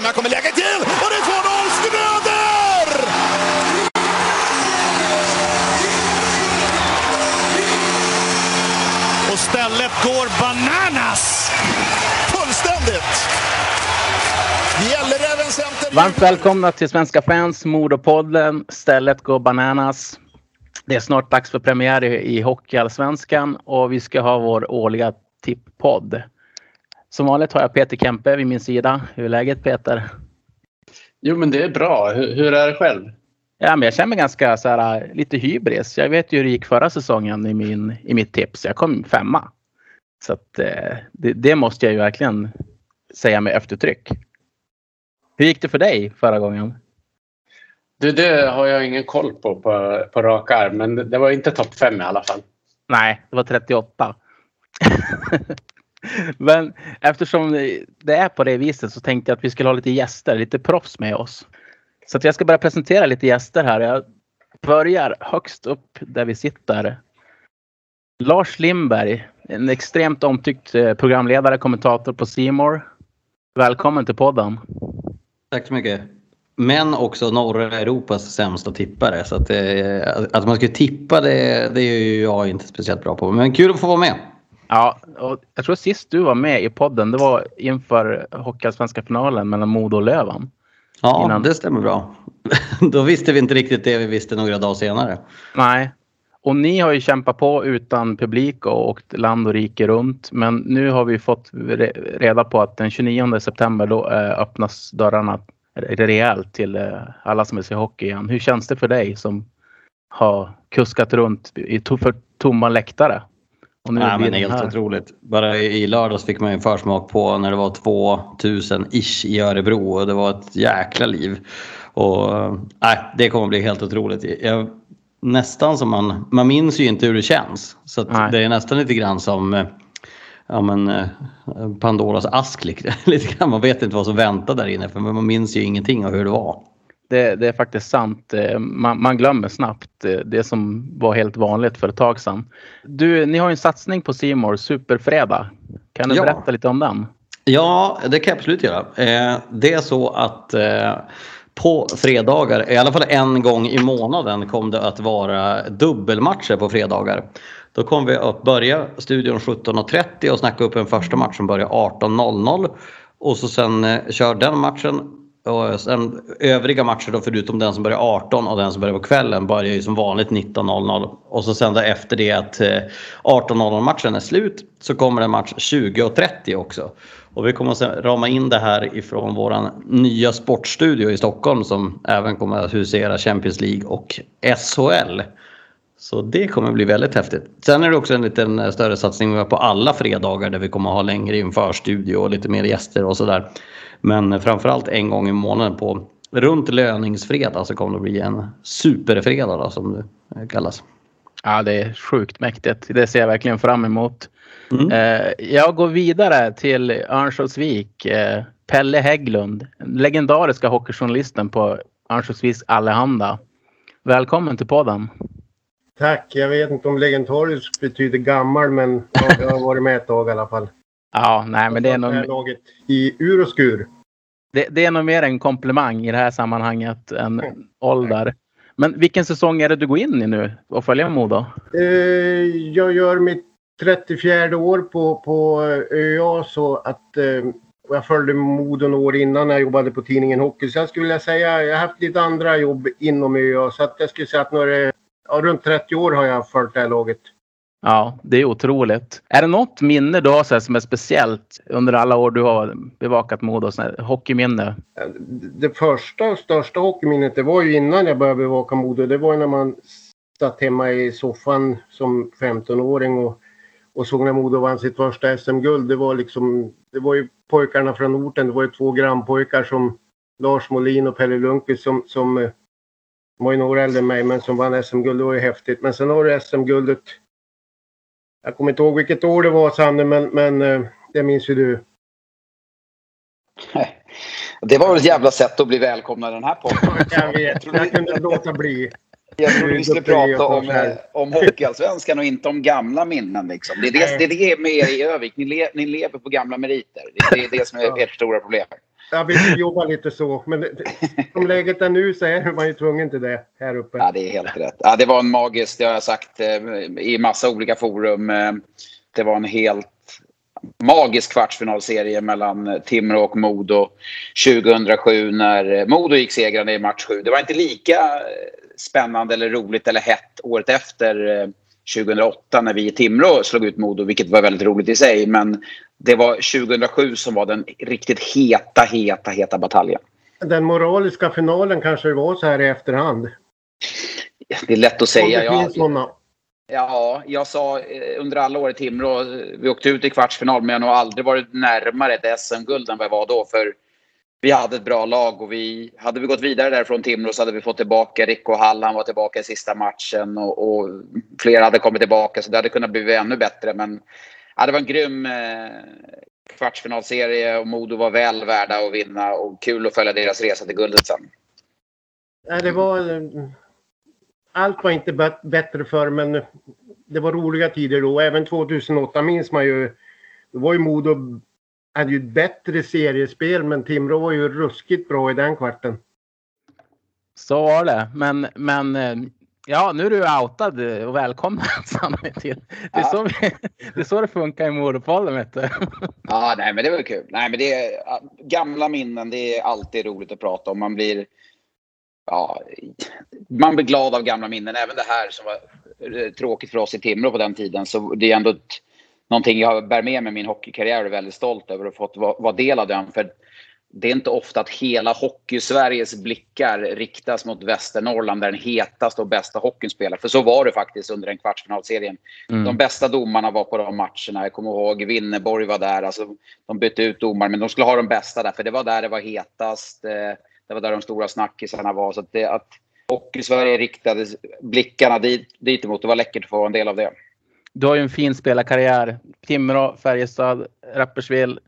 Ström. Här kommer läget till och det är 2-0 Schröder! Och stället går bananas! Fullständigt! Gälleräven center. Varmt välkomna till Svenska fans, Modopodden. Stället går bananas. Det är snart dags för premiär i, i Hockeyallsvenskan och vi ska ha vår årliga tipppodd. Som vanligt har jag Peter Kempe vid min sida. Hur är läget Peter? Jo, men det är bra. Hur, hur är det själv? Ja, men jag känner mig ganska så här, lite hybris. Jag vet ju hur det gick förra säsongen i, min, i mitt tips. Jag kom femma. Så att, eh, det, det måste jag ju verkligen säga med eftertryck. Hur gick det för dig förra gången? Du, det har jag ingen koll på på, på rak arm, men det var inte topp fem i alla fall. Nej, det var 38. Men eftersom det är på det viset så tänkte jag att vi skulle ha lite gäster, lite proffs med oss. Så att jag ska bara presentera lite gäster här. Jag börjar högst upp där vi sitter. Lars Lindberg, en extremt omtyckt eh, programledare, kommentator på Simor. Välkommen till podden. Tack så mycket. Men också norra Europas sämsta tippare. Så att, eh, att man skulle tippa det, det är ju jag inte speciellt bra på. Men kul att få vara med. Ja, och jag tror sist du var med i podden, det var inför Hockeyallsvenska finalen mellan Modo och Löven. Ja, Innan- det stämmer bra. Då visste vi inte riktigt det vi visste några dagar senare. Nej. Och ni har ju kämpat på utan publik och åkt land och rike runt. Men nu har vi fått re- reda på att den 29 september då eh, öppnas dörrarna rejält till eh, alla som vill se hockey igen. Hur känns det för dig som har kuskat runt i för tomma läktare? Och nu Nej, men helt här. otroligt. Bara i lördags fick man ju en försmak på när det var 2000-ish i Örebro och det var ett jäkla liv. Och nej, det kommer bli helt otroligt. Jag, nästan som man, man minns ju inte hur det känns. Så det är nästan lite grann som eh, ja, men, eh, Pandoras ask. Lite grann. Man vet inte vad som väntar där inne för man minns ju ingenting av hur det var. Det, det är faktiskt sant. Eh, Man, man glömmer snabbt eh, det som var helt vanligt för ett tag sedan. Du, ni har en satsning på Simor Superfredag. Kan du Ja. berätta lite om den? Ja, det kan jag absolut göra. Eh, det är så att på fredagar, i alla fall en gång i månaden, kom det att vara dubbelmatcher på fredagar. Då kommer vi att börja studion 17.30 och snacka upp en första match som börjar 18.00. Och så sen kör den matchen och sen övriga matcher då förutom den som börjar 18 och den som börjar på kvällen börjar ju som vanligt 19.00. Och så sen då efter det att eh, 18.00 matchen är slut så kommer en match 20.30 också. Och vi kommer att sen rama in det här ifrån våran nya sportstudio i Stockholm som även kommer att husera Champions League och SHL. Så det kommer bli väldigt häftigt. Sen är det också en liten eh, större satsning på alla fredagar där vi kommer att ha längre införstudio och lite mer gäster och sådär. Men framförallt en gång i månaden på runt löningsfredag så kommer det bli en superfredag då, som det eh, kallas. Ja, det är sjukt mäktigt. Det ser jag verkligen fram emot. Mm. Eh, jag går vidare till Örnsköldsvik. Eh, Pelle Hägglund, legendariska hockeyjournalisten på Örnsköldsviks Allehanda. Välkommen till podden. Tack. Jag vet inte om legendarisk betyder gammal, men ja, jag har varit med ett tag i alla fall. Ja, nej, men det är, har nog, laget i ur och skur. det, det är nog mer en komplimang i det här sammanhanget än ålder. Men vilken säsong är det du går in i nu och följer Modo? Eh, jag gör mitt 34 år på, på ÖA så att eh, jag följde Modo några år innan när jag jobbade på tidningen Hockey. Så jag skulle vilja säga jag har haft lite andra jobb inom ÖA så att jag skulle säga att några, ja, runt 30 år har jag följt det här laget. Ja, det är otroligt. Är det något minne du har så här, som är speciellt under alla år du har bevakat Modo? Här, hockeyminne? Det första och största hockeyminnet det var ju innan jag började bevaka Modo. Det var ju när man satt hemma i soffan som 15-åring och, och såg när Modo vann sitt första SM-guld. Det var liksom, det var ju pojkarna från orten. Det var ju två grannpojkar som Lars Molin och Pelle Lundqvist som, som eh, var ju några äldre än mig men som vann SM-guld. Det var ju häftigt. Men sen har du SM-guldet. Jag kommer inte ihåg vilket år det var Sanne men, men eh, det minns ju du. Det var väl ett jävla sätt att bli välkomnad i den här podden. Jag vet, jag kunde inte låta bli. Jag trodde vi skulle prata om, eh, om Hockeyallsvenskan och inte om gamla minnen. Liksom. Det, är det, det är det med er i Övik. Ni, le, ni lever på gamla meriter. Det, det är det som är ert stora problem. Jag vill jobba lite så. Men det, som läget är nu så är man ju tvungen till det här uppe. Ja, det är helt rätt. Ja, det var en magisk, det har jag sagt eh, i massa olika forum. Eh, det var en helt magisk kvartsfinalserie mellan Timrå och Modo 2007 när Modo gick segrande i match 7. Det var inte lika eh, spännande eller roligt eller hett året efter 2008 när vi i Timrå slog ut Modo, vilket var väldigt roligt i sig. Men det var 2007 som var den riktigt heta, heta, heta bataljen. Den moraliska finalen kanske det var så här i efterhand. Det är lätt att Om säga. det Jag, finns sådana. Ja, jag sa eh, under alla år i Timrå, eh, vi åkte ut i kvartsfinal men jag har nog aldrig varit närmare ett SM-guld än vad jag var då. För vi hade ett bra lag och vi, hade vi gått vidare därifrån Timrå så hade vi fått tillbaka Rico Hall, han var tillbaka i sista matchen och, och flera hade kommit tillbaka så det hade kunnat bli ännu bättre. Men ja, det var en grym eh, kvartsfinalserie och Modo var väl värda att vinna och kul att följa deras resa till guldet sen. Nej, det var... Eh, allt var inte bättre för men det var roliga tider då. Även 2008 minns man ju. Då var ju Modo hade ju ett bättre seriespel men Timrå var ju ruskigt bra i den kvarten. Så var det. Men, men eh, ja, nu är du outad och välkommen Sanne, till. Det är, Ja. så, vi- det är så det funkar i Modopodden vet du. Ja, nej, men det var kul. Nej, men det är, gamla minnen, det är alltid roligt att prata om. Man blir, ja, man blir glad av gamla minnen. Även det här som var eh, tråkigt för oss i Timrå på den tiden. Så det är ändå ett, någonting jag bär med mig min hockeykarriär och är väldigt stolt över att ha fått vara, del av den. För det är inte ofta att hela hockey-Sveriges blickar riktas mot Västernorrland där den hetaste och bästa hockeyn spelar. För så var det faktiskt under den kvartsfinalserien. Mm. De bästa domarna var på de matcherna. Jag kommer ihåg Winneborg var där. Alltså, de bytte ut domare, men de skulle ha de bästa där. För det var där det var hetast. eh, Det var där de stora snackisarna var. Så att, det, att Hockey-Sverige riktade blickarna dit, dit emot. Det var läckert att få vara en del av det. Du har ju en fin spelarkarriär. Timrå, Färjestad, Rapperswil,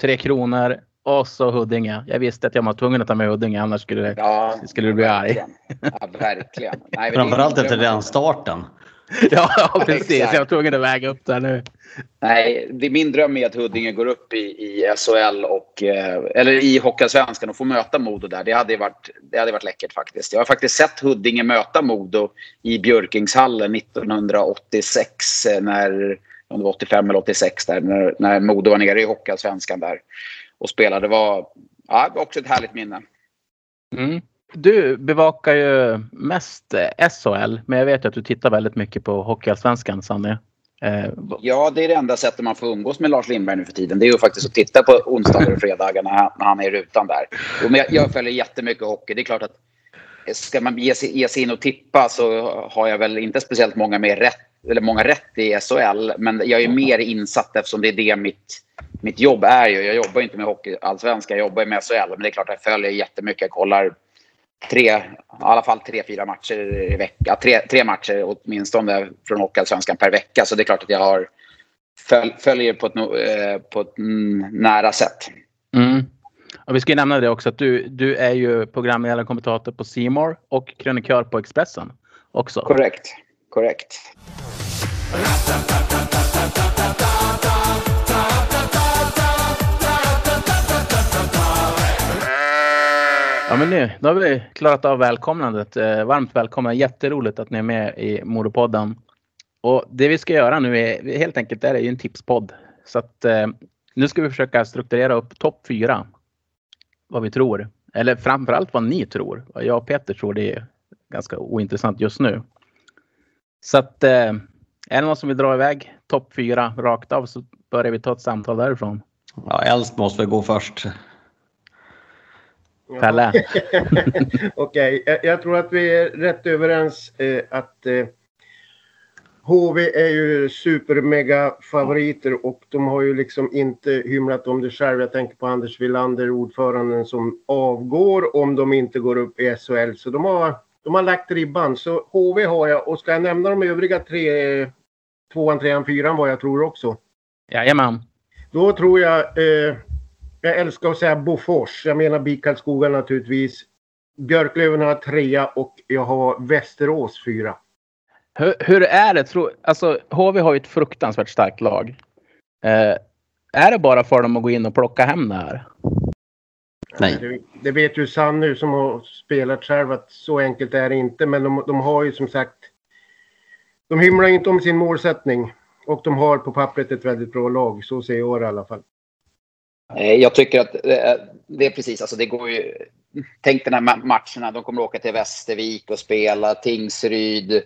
Tre Kronor och så Huddinge. Jag visste att jag var tvungen att ta med Huddinge annars skulle det... Ja, Skulle du bli arg? verkligen. Ja, verkligen. Nej, Framförallt efter den starten. Ja, precis. exakt. Jag var tvungen att väga upp det nu. Nej, det min dröm är att Huddinge går upp i, i SHL och, eh, eller i Hockeyallsvenskan och får möta Modo där. Det hade, varit, det hade varit läckert faktiskt. Jag har faktiskt sett Huddinge möta Modo i Björkingshallen 1986 eh, när, om det var 85 eller 86 där, när, när Modo var nere i Hockeyallsvenskan där och spelade. Det var, ja, det var också ett härligt minne. Mm. Du bevakar ju mest eh, SHL, men jag vet att du tittar väldigt mycket på Hockeyallsvenskan, Sanne. Eh, Ja, det är det enda sättet man får umgås med Lars Lindberg nu för tiden. Det är ju faktiskt att titta på onsdagar och fredagar när han, när han är i rutan där. Jo, men jag, jag följer jättemycket hockey. Det är klart att eh, ska man ge sig, ge sig in och tippa så har jag väl inte speciellt många, mer rätt, eller många rätt i SHL. Men jag är mer insatt eftersom det är det mitt, mitt jobb är. Ju. Jag jobbar ju inte med hockeyallsvenskan, jag jobbar ju med SHL. Men det är klart att jag följer jättemycket. Jag kollar tre, i alla fall tre, fyra matcher i veckan. Tre, tre matcher åtminstone från Hockeyallsvenskan per vecka. Så det är klart att jag har föl, följer på ett, eh, på ett nära sätt. Mm. Och vi ska nämna det också att du, du är ju programledare och kommentator på Simor och krönikör på Expressen också. Korrekt. Korrekt. Ja men nu, då har vi klarat av välkomnandet. Eh, varmt välkomna. Jätteroligt att ni är med i Modopodden. Och det vi ska göra nu är helt enkelt, det är ju en tipspodd. Så att eh, nu ska vi försöka strukturera upp topp fyra. Vad vi tror. Eller framförallt vad ni tror. Vad jag och Peter tror det är ganska ointressant just nu. Så att eh, är det någon som vill dra iväg topp fyra rakt av så börjar vi ta ett samtal därifrån. Ja, äldst måste väl gå först. Pelle. Okej, jag, jag tror att vi är rätt överens eh, att eh, HV är ju supermega favoriter och de har ju liksom inte hymlat om det själv. Jag tänker på Anders Wilander, ordföranden som avgår om de inte går upp i SHL. Så de har, de har lagt ribban. Så HV har jag och ska jag nämna de övriga tre, tvåan, trean, fyran vad jag tror också. Jajamän. Då tror jag, eh, jag älskar att säga Bofors. Jag menar BIK Karlskoga naturligtvis. Björklöven har trea och jag har Västerås fyra. Hur, hur är det? Tror, alltså, HV har ju ett fruktansvärt starkt lag. Eh, är det bara för dem att gå in och plocka hem det här? Nej. Det, det vet ju Sanny som har spelat själv att så enkelt är det inte. Men de, de har ju som sagt. De hymlar inte om sin målsättning. Och de har på pappret ett väldigt bra lag. Så ser jag det i alla fall. Eh, jag tycker att eh, det är precis, alltså det går ju... Tänk den här matcherna, de kommer åka till Västervik och spela, Tingsryd,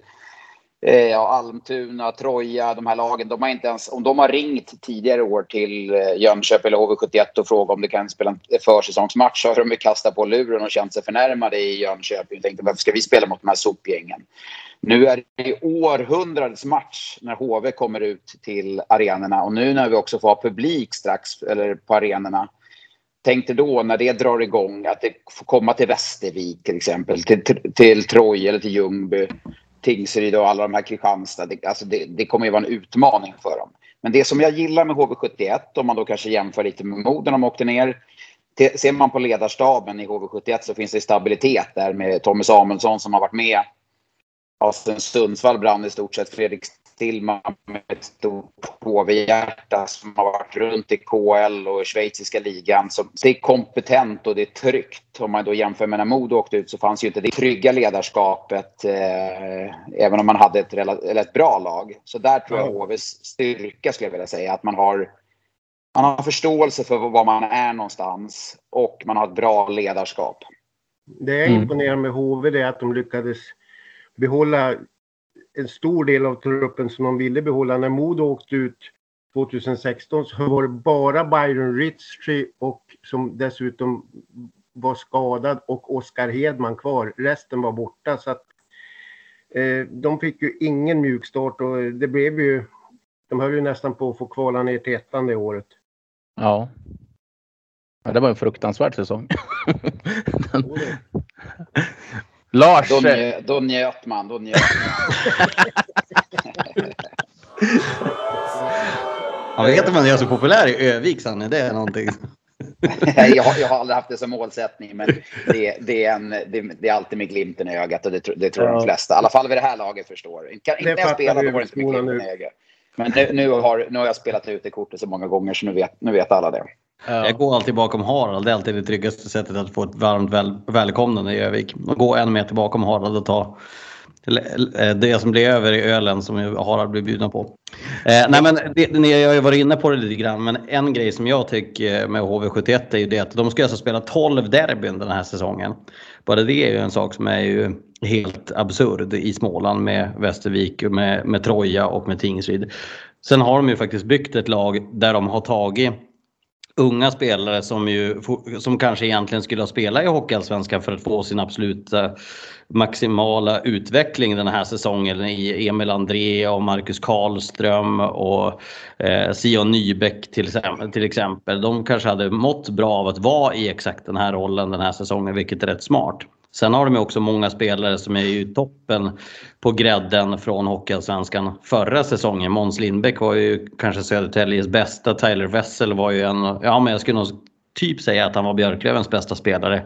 eh, ja, Almtuna, Troja, de här lagen. De har inte ens, om de har ringt tidigare år till eh, Jönköping eller HV71 och frågat om det kan spela en försäsongsmatch så har de ju kastat på luren och känt sig förnärmade i Jönköping och tänkte varför ska vi spela mot de här sopgängen? Nu är det århundradets match när HV kommer ut till arenorna och nu när vi också får ha publik strax eller på arenorna. Tänk dig då när det drar igång att det får komma till Västervik till exempel, till, till, till Troja eller till Ljungby, Tingsryd och alla de här Kristianstad. Det, alltså det, det kommer ju vara en utmaning för dem. Men det som jag gillar med HV71, om man då kanske jämför lite med Modo när de åkte ner. Te- Ser man på ledarstaben i HV71 så finns det stabilitet där med Tommy Samuelsson som har varit med Ja, sen Sundsvall brann i stort sett. Fredrik Stillman med ett stort HV-hjärta som har varit runt i KL och schweiziska ligan. Så det är kompetent och det är tryggt. Om man då jämför med när Modo åkte ut så fanns ju inte det trygga ledarskapet eh, även om man hade ett, eller ett bra lag. Så där tror jag HVs styrka skulle jag vilja säga. Att man har, man har förståelse för var man är någonstans och man har ett bra ledarskap. Det är Mm. imponerande med HV är att de lyckades behålla en stor del av truppen som de ville behålla. När Modo åkte ut 2016 så var det bara Byron Ritchie och som dessutom var skadad och Oskar Hedman kvar. Resten var borta så att eh, de fick ju ingen mjukstart och det blev ju de höll ju nästan på att få kvala ner till ettan det året. Ja. ja. Det var en fruktansvärd säsong. Lars, Då, njö, då njöt man. Då njöt Jag vet inte om jag är så populär i Övik, Sanne. Det är någonting. jag, har, jag har aldrig haft det som målsättning, men det, det, är, en, det, det är alltid med glimten i ögat och det, det tror jag Ja. de flesta, i alla fall vid det här laget, förstår. Kan, inte jag spelat, vi då var det inte med glimten nu. i ögat. Men nu, nu, har, nu har jag spelat ut det kortet så många gånger så nu vet, nu vet alla det ja. Jag går alltid bakom Harald. Det är alltid det tryggaste sättet att få ett varmt väl, välkomnande i Övik. Och gå en meter bakom Harald och ta eh, det som blir över i ölen som ju Harald blir bjuden på. Eh, nej men det, ni har ju varit inne på det lite grann men en grej som jag tycker eh, med HV71 är ju det att de ska alltså spela 12 derbyn den här säsongen. Bara det är ju en sak som är ju helt absurd i Småland med Västervik, med, med Troja och med Tingsryd. Sen har de ju faktiskt byggt ett lag där de har tagit unga spelare som, ju, som kanske egentligen skulle ha spelat i Hockeyallsvenskan för att få sin absoluta maximala utveckling den här säsongen i Emil André och Marcus Karlström och eh, Sion Nybäck till, till exempel. De kanske hade mått bra av att vara i exakt den här rollen den här säsongen, vilket är rätt smart. Sen har de ju också många spelare som är i toppen på grädden från Hockeyallsvenskan förra säsongen. Måns Lindbäck var ju kanske Södertäljes bästa. Tyler Wessel var ju en, ja men jag skulle nog typ säga att han var Björklövens bästa spelare.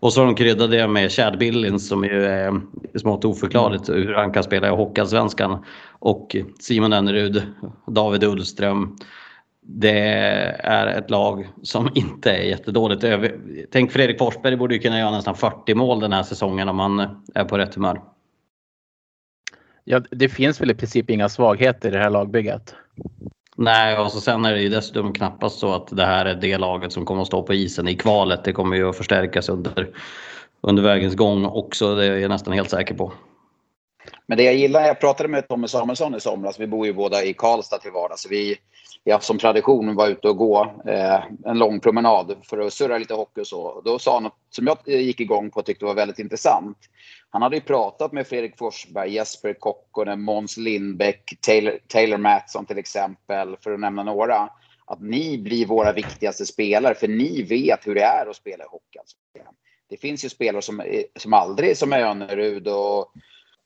Och så har de kryddat det med Chad Billings som ju är smått oförklarligt hur han kan spela i Hockeyallsvenskan. Och Simon Ennerud, David Ullström. Det är ett lag som inte är jättedåligt. Tänk Fredrik Forsberg borde ju kunna göra nästan 40 mål den här säsongen om han är på rätt humör. ja, det finns väl i princip inga svagheter i det här lagbygget. Nej, och så sen är det ju dessutom knappast så att det här är det laget som kommer att stå på isen i kvalet. Det kommer ju att förstärkas under, under vägens gång också, det är jag nästan helt säker på. Men det jag gillar, jag pratade med Tommy Samuelsson i somras, vi bor ju båda i Karlstad till vardags. så Vi, jag som tradition var ute och gå eh, en lång promenad för att surra lite hockey och så. Då sa han något som jag eh, gick igång på och tyckte var väldigt intressant. Han hade ju pratat med Fredrik Forsberg, Jesper Kokkonen, Måns Lindbäck, Taylor, Taylor Mattsson till exempel, för att nämna några. Att ni blir våra viktigaste spelare, för ni vet hur det är att spela i hockey. Alltså. Det finns ju spelare som, eh, som aldrig, som Önerud och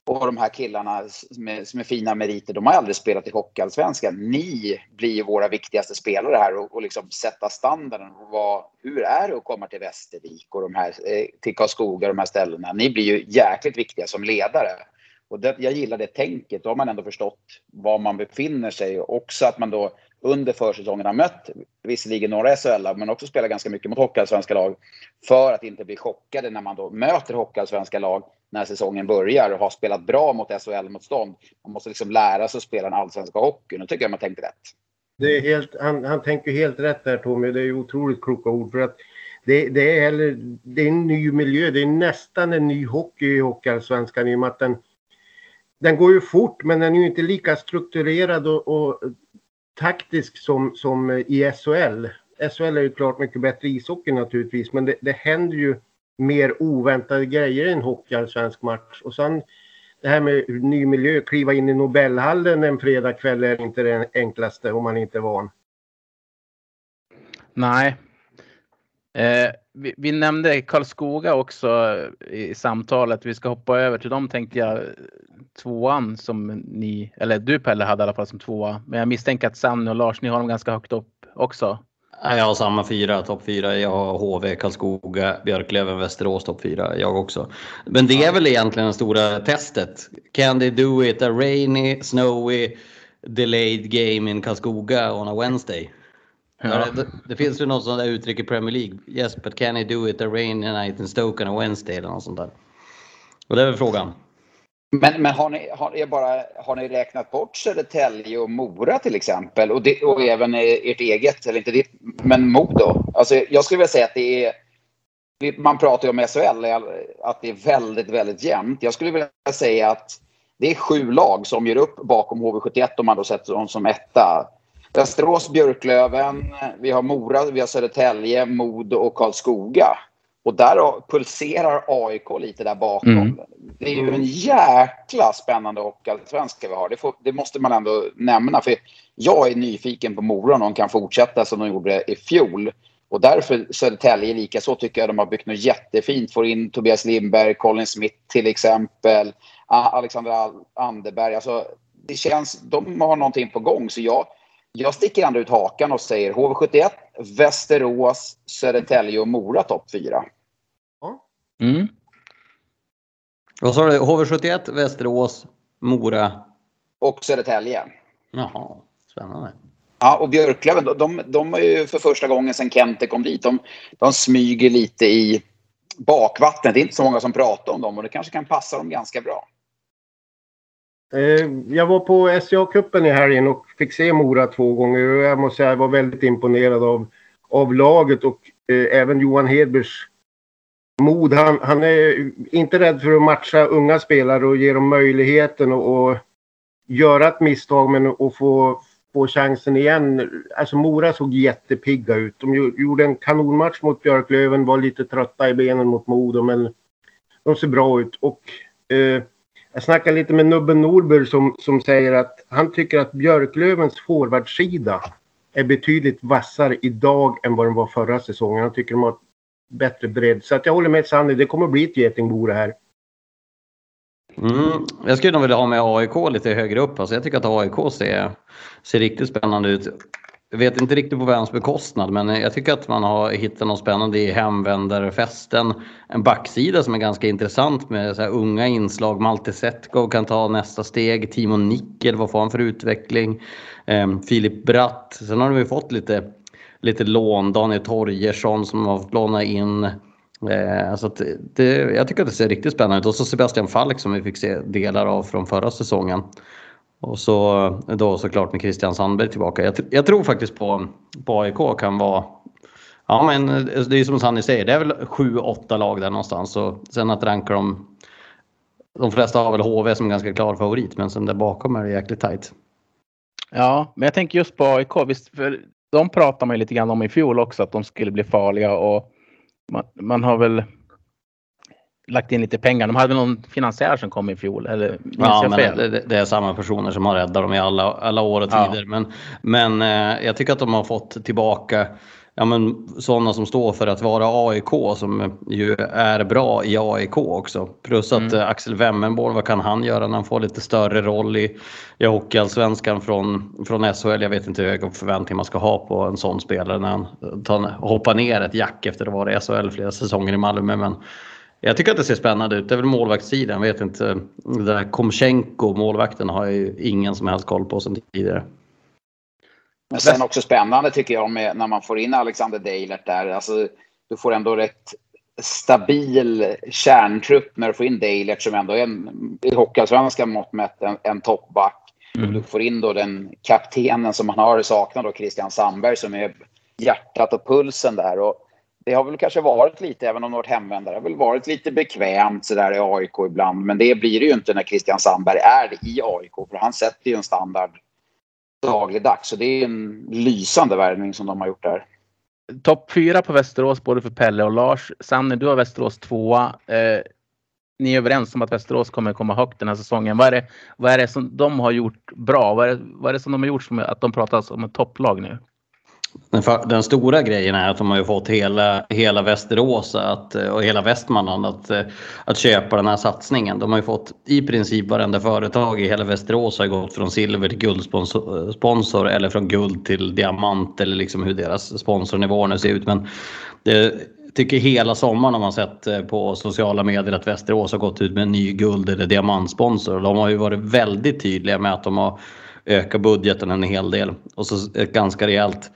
och de här killarna som är, som är fina meriter, de har aldrig spelat i Hockeyallsvenskan. Ni blir ju våra viktigaste spelare här och, och liksom sätta standarden. Vad, hur är det att komma till Västervik och de här, eh, till Karlskoga och de här ställena? Ni blir ju jäkligt viktiga som ledare. Och det, jag gillar det tänket. Då har man ändå förstått var man befinner sig och också att man då under försäsongen har mött visserligen några SHL men också spelat ganska mycket mot hockeyallsvenska lag för att inte bli chockade när man då möter hockeyallsvenska lag när säsongen börjar och har spelat bra mot SHL-motstånd. Man måste liksom lära sig att spela den allsvenska hockeyn. Då tycker jag man tänkt rätt. Det är helt, han, han tänker helt rätt där Tommy. Det är otroligt kloka ord. För att det, det, är heller, det är en ny miljö. Det är nästan en ny hockey i Hockeyallsvenskan i och med att den, den går ju fort men den är ju inte lika strukturerad och, och taktisk som, som i SHL. SHL är ju klart mycket bättre ishockey naturligtvis men det, det händer ju mer oväntade grejer i en hockeyallsvensk match. Och sen det här med ny miljö, kliva in i Nobelhallen en fredagkväll är inte det enklaste om man inte är van. Nej. Eh, vi, vi, nämnde Karlskoga också i samtalet. Vi ska hoppa över till dem tänkte jag. Tvåan som ni, eller du Pelle hade i alla fall som tvåa. Men jag misstänker att Sanny och Lars, ni har dem ganska högt upp också. Jag har samma fyra, topp fyra. Jag har HV, Karlskoga, Björklöven, Västerås topp fyra. Jag också. Men det är väl egentligen det stora testet. Can they do it a rainy, snowy, delayed game in Karlskoga on a Wednesday? Ja. Det, det, finns ju något sånt där uttryck i Premier League. Yes, but can they do it a rainy night in Stoke on a Wednesday eller något sånt där. Och det är väl frågan. Men, men har, ni, har, bara, har ni räknat bort Södertälje och Mora till exempel? Och, det, och även eh, ert eget, eller inte ditt, men Modo? Alltså, jag skulle vilja säga att det är... Man pratar ju om SHL, eh, att det är väldigt, väldigt jämnt. Jag skulle vilja säga att det är sju lag som gör upp bakom HV71 om man då sätter dem som etta. Västerås, Björklöven, vi har Mora, vi har Södertälje, Modo och Karlskoga. Och där pulserar AIK lite där bakom. Mm. Det är ju en jäkla spännande hockeyallsvenska vi har. Det, får, det, måste man ändå nämna. För jag är nyfiken på Mora om de kan fortsätta som de gjorde i fjol. Och därför Södertälje likaså tycker jag de har byggt något jättefint. Får in Tobias Lindberg, Colin Smith till exempel. Alexander Anderberg. Alltså, det känns, de har någonting på gång. Så jag, jag sticker ändå ut hakan och säger HV71, Västerås, Södertälje och Mora topp 4. Mm. Vad sa du? HV71, Västerås, Mora? Och Södertälje. Jaha, spännande. Ja, och Björklöven, de, de, de är ju för första gången sedan Kente kom dit, de, de smyger lite i bakvattnet. Det är inte så många som pratar om dem och det kanske kan passa dem ganska bra. Eh, jag var på SCA-cupen i helgen och fick se Mora två gånger och jag måste säga jag var väldigt imponerad av, av laget och eh, även Johan Hedbergs mod. Han, han är inte rädd för att matcha unga spelare och ge dem möjligheten att göra ett misstag men att få, få chansen igen. Alltså Mora såg jättepigga ut. De gjorde en kanonmatch mot Björklöven, var lite trötta i benen mot Modo men de ser bra ut. Och eh, jag snackade lite med Nubben Norberg som, som säger att han tycker att Björklövens forwardsida är betydligt vassare idag än vad den var förra säsongen. Han tycker de har bättre bredd. Så att jag håller med Sanny, det kommer bli ett getingbo det här. Mm, jag skulle nog vilja ha med AIK lite högre upp. Alltså jag tycker att AIK ser, ser riktigt spännande ut. Jag vet inte riktigt på vems bekostnad men jag tycker att man har hittat något spännande i hemvändarfesten. En backsida som är ganska intressant med så unga inslag. Malte Setkov kan ta nästa steg. Timo Nickel, vad får han för utveckling? Ehm, Filip Bratt. Sen har de ju fått lite, lite lån. Daniel Torgersson som har fått låna in. Eh, så det, jag tycker att det ser riktigt spännande ut. Och så Sebastian Falk som vi fick se delar av från förra säsongen. Och så då såklart med Christian Sandberg tillbaka. Jag, jag, tror faktiskt på, på AIK kan vara Ja men eh, det är som Sanny säger, det är väl sju, åtta lag där någonstans. Så sen att ranka dem. De flesta har väl HV som ganska klar favorit men sen där bakom är det jäkligt tajt. Ja, men jag tänker just på AIK. Visst, för de pratade man ju lite grann om i fjol också att de skulle bli farliga och man, man har väl lagt in lite pengar. De hade någon finansiär som kom i fjol, eller minns ja, jag fel? Det, det, är samma personer som har räddat dem i alla, alla år och tider. Ja. Men, men eh, jag tycker att de har fått tillbaka ja, men, sådana som står för att vara AIK som ju är bra i AIK också. Plus att mm. Axel Wemmenborg, vad kan han göra när han får lite större roll i, i Hockeyallsvenskan från, från SHL? Jag vet inte hur höga förväntningar man ska ha på en sån spelare när han tar, hoppar ner ett jack efter att ha varit i SHL flera säsonger i Malmö. Men jag tycker att det ser spännande ut. Det är väl målvaktssidan. Jag vet inte. Det där Komchenko, målvakten, har jag ju ingen som helst koll på sen tidigare. Men sen också spännande tycker jag med när man får in Alexander Deilert där. Alltså, du får ändå rätt stabil kärntrupp när du får in Deilert som ändå är en, i Hockeyallsvenskan mått mätt en, en toppback. Mm. Du får in då den kaptenen som man har saknat då, Christian Sandberg som är hjärtat och pulsen där. Och det har väl kanske varit lite, även om det varit hemvändare, det har väl varit lite bekvämt sådär i AIK ibland. Men det blir det ju inte när Christian Sandberg är i AIK. För han sätter ju en standard dagligdags. Så det är en lysande värvning som de har gjort där. Topp fyra på Västerås både för Pelle och Lars. Sanne, du har Västerås tvåa. Eh, ni är överens om att Västerås kommer komma högt den här säsongen. Vad är det, vad är det som de har gjort bra? Vad är det, vad är det som de har gjort som att de pratas om ett topplag nu? Den, den, stora grejen är att de har ju fått hela, hela Västerås att, eh, och hela Västmanland att, eh, att köpa den här satsningen. De har ju fått i princip varenda företag i hela Västerås har gått från silver till guldsponsor eh, eller från guld till diamant eller liksom hur deras sponsornivåer nu ser ut. Men det, tycker hela sommaren har man sett på sociala medier att Västerås har gått ut med en ny guld eller diamantsponsor. De har ju varit väldigt tydliga med att de har ökat budgeten en hel del och så ett ganska rejält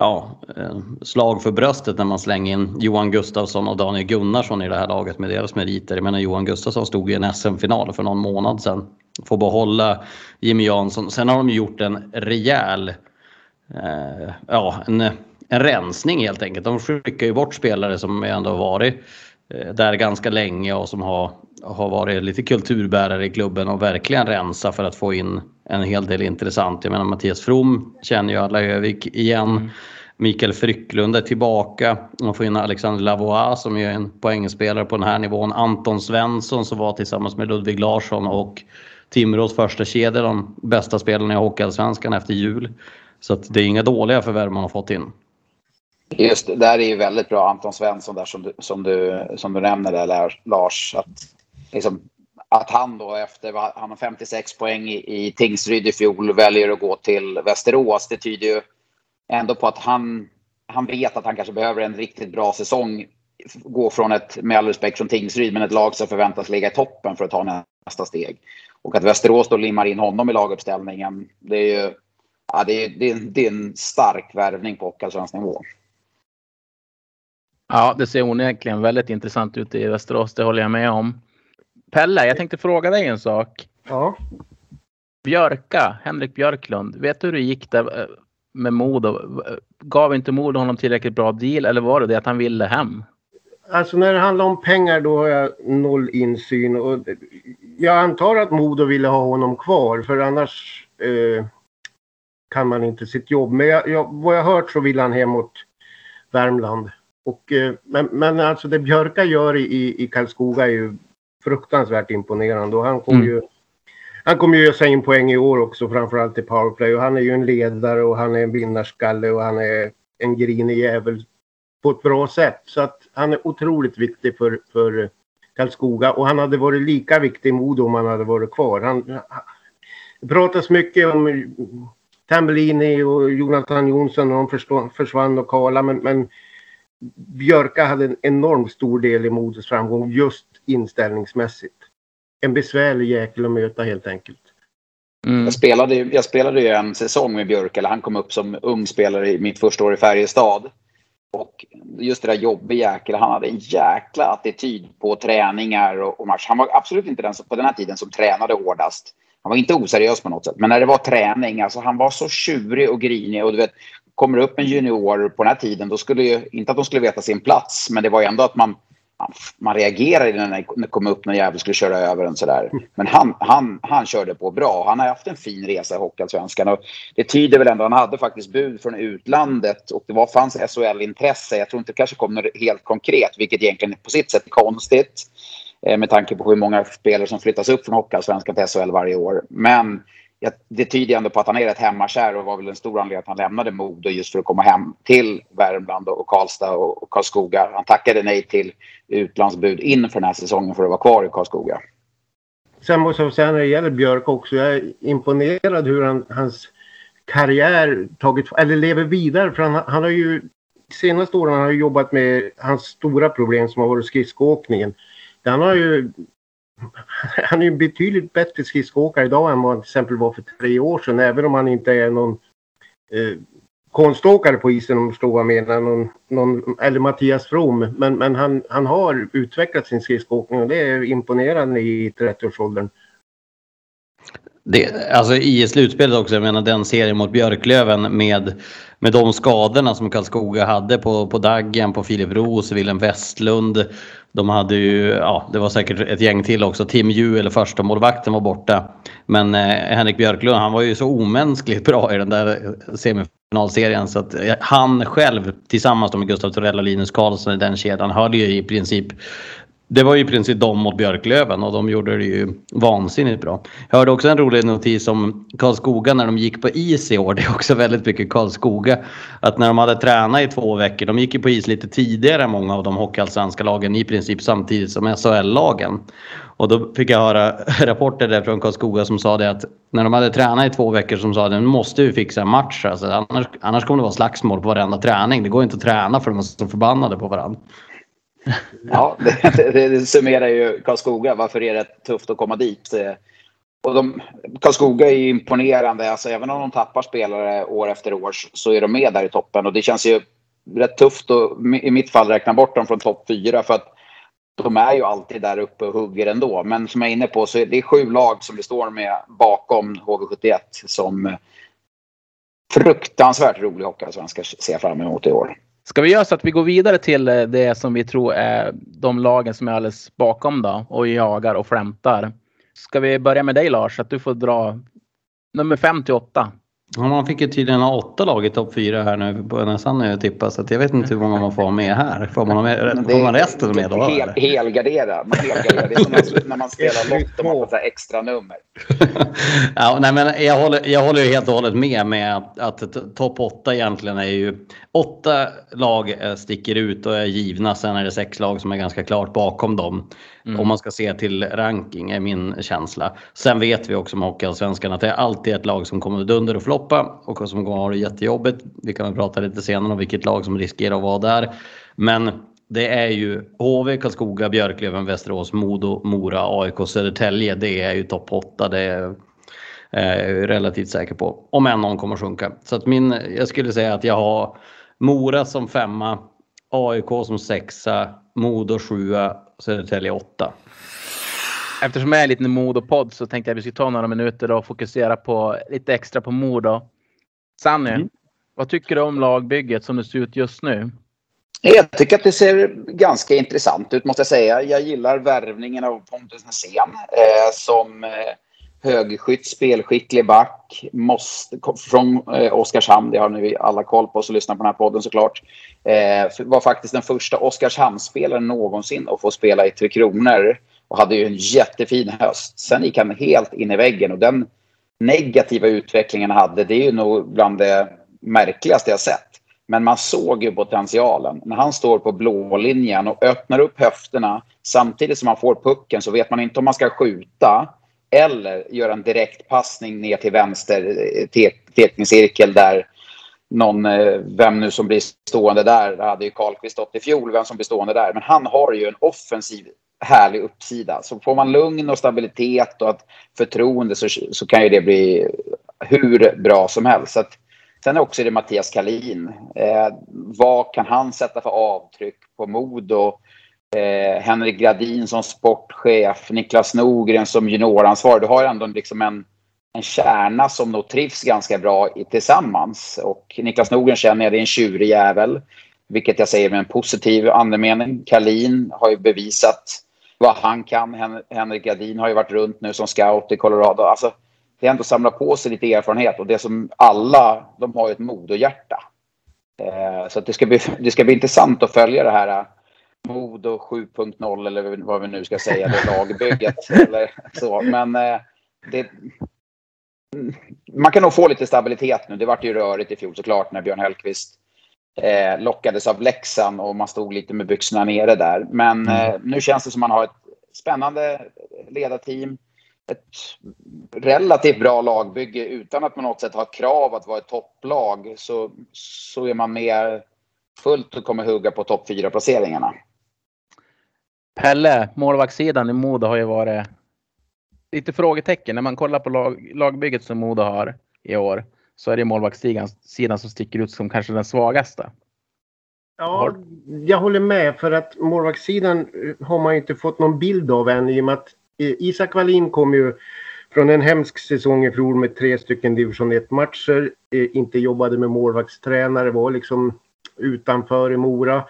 ja, eh, slag för bröstet när man slänger in Johan Gustafsson och Daniel Gunnarsson i det här laget med deras meriter. Jag menar Johan Gustafsson stod i en SM-final för någon månad sedan. Får behålla Jimmy Jansson. Sen har de gjort en rejäl, eh, ja en, en rensning helt enkelt. De skickar ju bort spelare som ändå har varit där ganska länge och som har, har varit lite kulturbärare i klubben och verkligen rensa för att få in en hel del intressant. Jag menar Mattias From känner ju alla Övik igen. Mm. Mikael Frycklund är tillbaka. Man får in Alexander Lavois som är en poängspelare på den här nivån. Anton Svensson som var tillsammans med Ludvig Larsson och Timrås första kedja de bästa spelarna i Hockeyallsvenskan efter jul. Så det är inga dåliga förvärv man har fått in. Just det, där är ju väldigt bra Anton Svensson där som du, som du, som du nämner där Lars. Att liksom, att han då efter, han har 56 poäng i, i Tingsryd i fjol, väljer att gå till Västerås. Det tyder ju ändå på att han, han vet att han kanske behöver en riktigt bra säsong. Gå från ett, med all respekt från Tingsryd, men ett lag som förväntas ligga i toppen för att ta nästa steg. Och att Västerås då limmar in honom i laguppställningen, det är ju ja, det är, det är, det är en stark värvning på hockeyallsvensk nivå. Ja, det ser onekligen väldigt intressant ut i Västerås, det håller jag med om. Pelle, jag tänkte fråga dig en sak. Ja. Björka, Henrik Björklund. Vet du hur det gick där eh, med Modo? Gav inte Modo honom tillräckligt bra deal eller var det det att han ville hem? Alltså när det handlar om pengar då har jag noll insyn. Och jag antar att Modo ville ha honom kvar för annars eh, kan man inte sitt jobb. Men jag, jag, vad jag hört så vill han hemåt Värmland. Och, eh, men, men alltså det Björka gör i, i Karlskoga är ju fruktansvärt imponerande och han kommer mm. ju han kommer ju ösa in poäng i år också framförallt i powerplay och han är ju en ledare och han är en vinnarskalle och han är en grinig jävel på ett bra sätt. Så att han är otroligt viktig för, för Karlskoga och han hade varit lika viktig i Modo om han hade varit kvar. Han, det pratas mycket om Tambellini och Jonathan Jonsson och de försvann och Karla men, men Björka hade en enormt stor del i Modos framgång just inställningsmässigt. En besvärlig jäkel att möta helt enkelt. Mm. Jag, spelade, jag spelade ju en säsong med Björk, eller han kom upp som ung spelare i mitt första år i Färjestad. Och just det där jobbiga jäkel, han hade en jäkla attityd på träningar och, och match. Han var absolut inte den som, på den här tiden som tränade hårdast. Han var inte oseriös på något sätt. Men när det var träning, alltså han var så tjurig och grinig. Och du vet, kommer det upp en junior på den här tiden, då skulle ju, inte att de skulle veta sin plats, men det var ju ändå att man man reagerade när det kom upp någon jävel skulle köra över en sådär. Men han, han, han körde på bra. Han har haft en fin resa i Hockeyallsvenskan. och Det tyder väl ändå, han hade faktiskt bud från utlandet och det var, fanns SHL-intresse. Jag tror inte det kanske kom något helt konkret, vilket egentligen på sitt sätt är konstigt. Eh, med tanke på hur många spelare som flyttas upp från Hockeyallsvenskan till SHL varje år. Men det tyder ändå på att han är rätt hemmakär och var väl en stor anledning att han lämnade Modo just för att komma hem till Värmland och Karlstad och Karlskoga. Han tackade nej till utlandsbud inför den här säsongen för att vara kvar i Karlskoga. Sen måste jag säga när det gäller Björk också, jag är imponerad hur han, hans karriär tagit, eller lever vidare. För han, han har ju senaste åren har han jobbat med hans stora problem som har varit skridskoåkningen. Han har ju han är ju betydligt bättre skridskoåkare idag än vad han till exempel var för tre år sedan. Även om han inte är någon eh, konståkare på isen om du förstår vad jag menar. Någon, någon, eller Mattias From. Men, men han, han har utvecklat sin skridskoåkning och det är imponerande i 30-årsåldern. Det, alltså i slutspelet också, jag menar den serien mot Björklöven med, med de skadorna som Karlskoga hade på, på Daggen, på Filip Roos, Willem Westlund. De hade ju, ja det var säkert ett gäng till också. Tim Juel, första målvakten var borta. Men eh, Henrik Björklund, han var ju så omänskligt bra i den där semifinalserien så att eh, han själv tillsammans med Gustav Torell och Linus Karlsson i den kedjan hade ju i princip det var ju i princip de mot Björklöven och de gjorde det ju vansinnigt bra. Jag hörde också en rolig notis om Karlskoga när de gick på is i år. Det är också väldigt mycket Karlskoga. Att när de hade tränat i två veckor, de gick ju på is lite tidigare än många av de hockeyallsvenska lagen i princip samtidigt som SHL-lagen. Och då fick jag höra rapporter där från Karlskoga som sa det att när de hade tränat i två veckor som sa att nu måste vi fixa en match. Alltså, annars, annars kommer det vara slagsmål på varenda träning. Det går inte att träna för de är så förbannade på varandra. Ja, det, det, det summerar ju Karlskoga. Varför är det tufft att komma dit? Och de, Karlskoga är ju imponerande. Alltså, även om de tappar spelare år efter år så är de med där i toppen. Och det känns ju rätt tufft att i mitt fall räkna bort dem från topp fyra. För att de är ju alltid där uppe och hugger ändå. Men som jag är inne på så är det sju lag som det står med bakom HV71 som fruktansvärt rolig hockeyallsvenska ser jag fram emot i år. Ska vi göra så att vi går vidare till eh, det som vi tror är de lagen som är alldeles bakom då och jagar och flämtar. Ska vi börja med dig Lars, att du får dra nummer 5 till 8. Ja, man fick ju tydligen ha åtta lag i topp fyra här nu på nästan när jag tippar så jag vet inte hur många man får med här. Får man, med, får man resten med då? Hel, helgardera. Man helgarderar. Det är som när, när man spelar lott och man får extra nummer. ja, nej, men jag, håller, jag håller ju helt och hållet med med att, att topp åtta egentligen är ju åtta lag sticker ut och är givna. Sen är det sex lag som är ganska klart bakom dem. Mm. Om man ska se till ranking är min känsla. Sen vet vi också med Hockeyallsvenskan att det är alltid ett lag som kommer dunder och floppa och som kommer ha det jättejobbigt. Vi kan väl prata lite senare om vilket lag som riskerar att vara där. Men det är ju HV, Karlskoga, Björklöven, Västerås, Modo, Mora, AIK, Södertälje. Det är ju topp 8. Det är jag relativt säker på. Om än någon kommer sjunka. Så att min, jag skulle säga att jag har Mora som femma, AIK som sexa, Modo sjua, Södertälje 8. Eftersom jag är en liten Modo-podd så tänkte jag att vi skulle ta några minuter och fokusera på lite extra på Modo. Sanny, mm. vad tycker du om lagbygget som det ser ut just nu? Jag tycker att det ser ganska intressant ut måste jag säga. Jag gillar värvningen av Pontus Nässén eh, som eh, högskytt, spelskicklig back. Måste, från eh, Oskarshamn, det har ni alla koll på som lyssnar på den här podden såklart. Eh, var faktiskt den första Oskarshamnsspelaren någonsin att få spela i Tre Kronor. Och hade ju en jättefin höst. Sen gick han helt in i väggen och den negativa utvecklingen han hade, det är ju nog bland det märkligaste jag sett. Men man såg ju potentialen. När han står på blå linjen och öppnar upp höfterna samtidigt som han får pucken så vet man inte om man ska skjuta eller göra en direktpassning ner till vänster eh, tekningscirkel där någon, eh, vem nu som blir stående där, det hade ju Karlqvist stått i fjol, vem som blir stående där. Men han har ju en offensiv härlig uppsida. Så får man lugn och stabilitet och att förtroende så, så kan ju det bli hur bra som helst. Så att, sen också är det Mattias Kalin. Eh, vad kan han sätta för avtryck på Modo? Eh, Henrik Gradin som sportchef, Niklas Norgren som junioransvarig. Du har ändå liksom en, en kärna som nog trivs ganska bra i, tillsammans. Och Niklas Norgren känner jag, det är en tjurig jävel. Vilket jag säger med en positiv andemening. Kalin har ju bevisat vad han kan. Hen Henrik Gradin har ju varit runt nu som scout i Colorado. Alltså, det är ändå att samla på sig lite erfarenhet och det som alla, de har ju ett modohjärta. Eh, så det, ska bli, det ska bli intressant att följa det här Modo 7.0 eller vad vi nu ska säga, det lagbygget. eller så. Men eh, det, man kan nog få lite stabilitet nu. Det vart ju rörigt i fjol såklart när Björn Hellkvist eh, lockades av Leksand och man stod lite med byxorna nere där. Men mm. eh, nu känns det som man har ett spännande ledarteam. Ett relativt bra lagbygge utan att på något sätt ha ett krav att vara ett topplag så, så är man med fullt och kommer hugga på topp 4-placeringarna. Pelle, målvaktssidan i Modo har ju varit lite frågetecken. När man kollar på lag, lagbygget som Modo har i år så är det målvaktssidan sidan som sticker ut som kanske den svagaste. Ja, jag håller med för att målvaktssidan eh, har man inte fått någon bild av än i och med att eh, Isak Wallin kom ju från en hemsk säsong i fjol med tre stycken division 1-matcher. Eh, inte jobbade med målvaktstränare, var liksom utanför i Mora.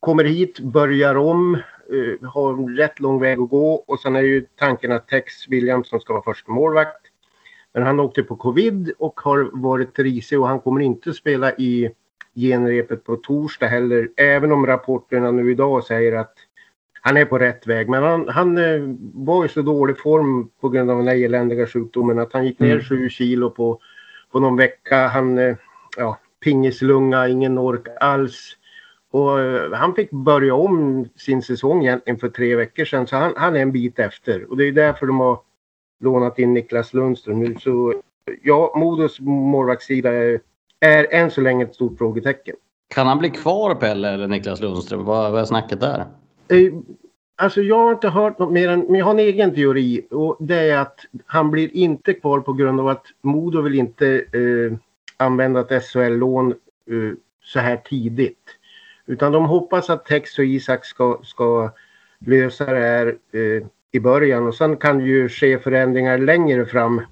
Kommer hit, börjar om, har rätt lång väg att gå och sen är ju tanken att Tex Williamson ska vara första målvakt. Men han åkte på covid och har varit risig och han kommer inte spela i genrepet på torsdag heller. Även om rapporterna nu idag säger att han är på rätt väg. Men han, han eh, var i så dålig form på grund av den här eländiga sjukdomen att han gick ner mm. sju kilo på, på någon vecka. Han, eh, ja, pingislunga, ingen ork alls. Och eh, han fick börja om sin säsong egentligen för tre veckor sedan. Så han, han är en bit efter. Och det är därför de har lånat in Niklas Lundström nu. Så ja, Modos målvaktssida är är än så länge ett stort frågetecken. Kan han bli kvar Pelle eller Niklas Lundström? Vad, vad är snacket där? Eh, alltså jag har inte hört något mer än, men jag har en egen teori och det är att han blir inte kvar på grund av att Modo vill inte eh, använda ett SHL-lån eh, så här tidigt. Utan de hoppas att Tex och Isak ska, ska lösa det här eh, i början och sen kan ju ske förändringar längre fram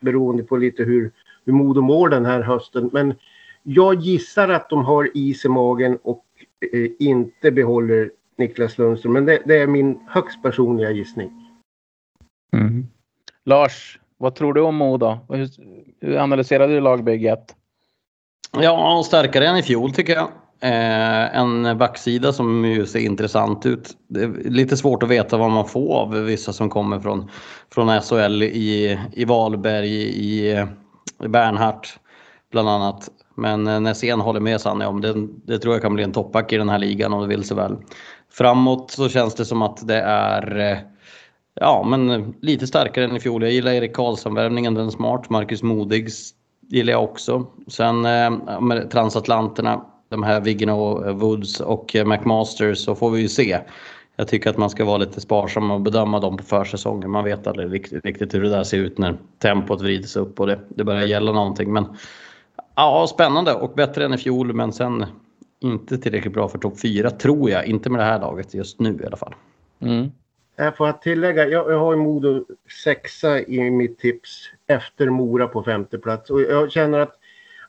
beroende på lite hur hur Modo mår den här hösten. Men jag gissar att de har is i magen och eh, inte behåller Niklas Lundström. Men det, det är min högst personliga gissning. Mm. Lars, vad tror du om Modo? Hur, hur analyserar du lagbygget? Ja, starkare än i fjol tycker jag. Eh, en backsida som ju ser intressant ut. Det är lite svårt att veta vad man får av vissa som kommer från, från SHL i, i Valberg, i, Bernhardt bland annat. Men eh, Nässén håller med Sanne om det. Det tror jag kan bli en toppback i den här ligan om det vill sig väl. Framåt så känns det som att det är eh, ja, men lite starkare än i fjol. Jag gillar Erik Karlsson-värvningen, den är smart. Marcus Modigs gillar jag också. Sen eh, med transatlanterna, de här Vigno Woods och McMasters så får vi ju se jag tycker att man ska vara lite sparsam och bedöma dem på försäsongen. Man vet aldrig riktigt, riktigt hur det där ser ut när tempot vrids upp och det, det börjar gälla någonting. Men ja, spännande och bättre än i fjol men sen inte tillräckligt bra för topp 4 tror jag. Inte med det här laget just nu i alla fall. Mm. Jag får tillägga, jag, jag har Modo sexa i mitt tips efter Mora på femte plats och jag känner att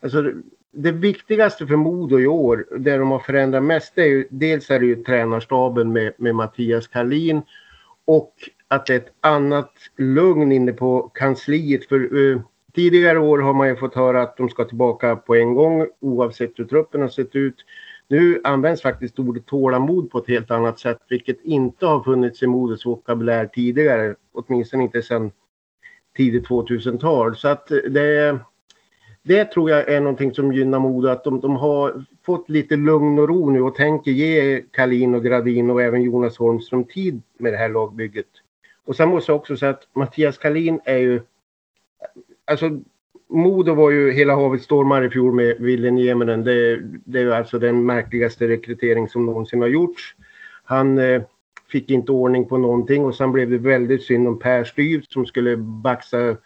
alltså, det viktigaste för Modo i år, det de har förändrat mest, det är ju dels är det ju tränarstaben med, med Mattias Karlin och att det är ett annat lugn inne på kansliet. För uh, tidigare år har man ju fått höra att de ska tillbaka på en gång oavsett hur truppen har sett ut. Nu används faktiskt ordet tålamod på ett helt annat sätt, vilket inte har funnits i Modos vokabulär tidigare, åtminstone inte sedan tidigt 2000-tal. Så att eh, det är det tror jag är någonting som gynnar Modo, att de, de, har fått lite lugn och ro nu och tänker ge Kalin och Gradin och även Jonas Holmström tid med det här lagbygget. Och sen måste jag också säga att Mattias Kalin är ju... Alltså, Modo var ju hela havet stormar i fjol med Ville Nieminen. Det, det är alltså den märkligaste rekrytering som någonsin har gjorts. Han eh, fick inte ordning på någonting och sen blev det väldigt synd om Per Styv som skulle baxa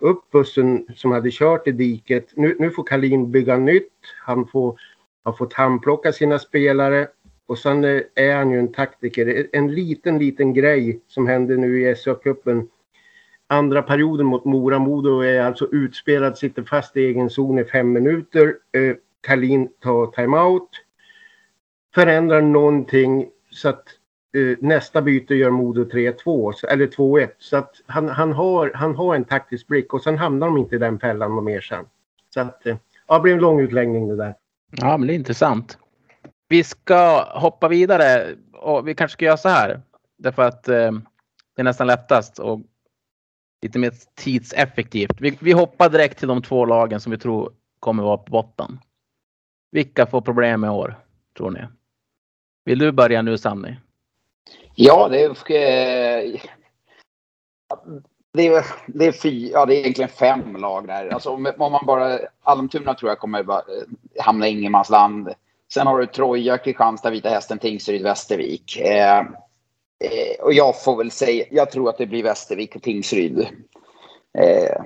upp bussen som hade kört i diket. Nu, nu får Kalin bygga nytt. Han får, har fått handplocka sina spelare. Och sen eh, är han ju en taktiker. En liten, liten grej som hände nu i SHL-cupen. Andra perioden mot Mora. Modo är alltså utspelad, sitter fast i egen zon i fem minuter. Eh, Kalin tar timeout. Förändrar någonting så att Eh, nästa byte gör Modo 3-2 eller 2-1. Så att han, han, har, han har en taktisk blick och sen hamnar de inte i den fällan och mer sen. Så att eh, ja, det blir en lång utläggning det där. Ja, men det är intressant. Vi ska hoppa vidare och vi kanske ska göra så här. Därför att eh, det är nästan lättast och lite mer tidseffektivt. Vi, vi hoppar direkt till de två lagen som vi tror kommer vara på botten. Vilka får problem i år, tror ni? Vill du börja nu, Sanni? Ja, det är... Eh, det är, det är, fy, ja, det är egentligen fem lag där. Alltså, om, man bara... Almtuna tror jag kommer bara, eh, hamna i ingenmansland. Sen har du Troja, Kristianstad, Vita Hästen, Tingsryd, Västervik. Eh, eh, och jag får väl säga, jag tror att det blir Västervik och Tingsryd. Eh,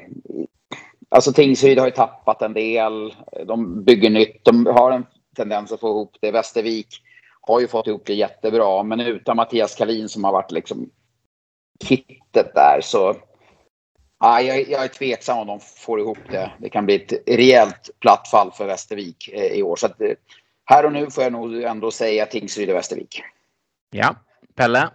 Alltså Tingsryd har ju tappat en del. De bygger nytt. De har en tendens att få ihop det. Västervik har ju fått ihop det jättebra. Men utan Mattias Kalin som har varit liksom kittet där så Ja, jag, jag är tveksam om de får ihop det. Det kan bli ett rejält platt fall för Västervik eh, i år. Så att, eh, här och nu får jag nog ändå säga Tingsryd och Västervik. Ja, Pelle?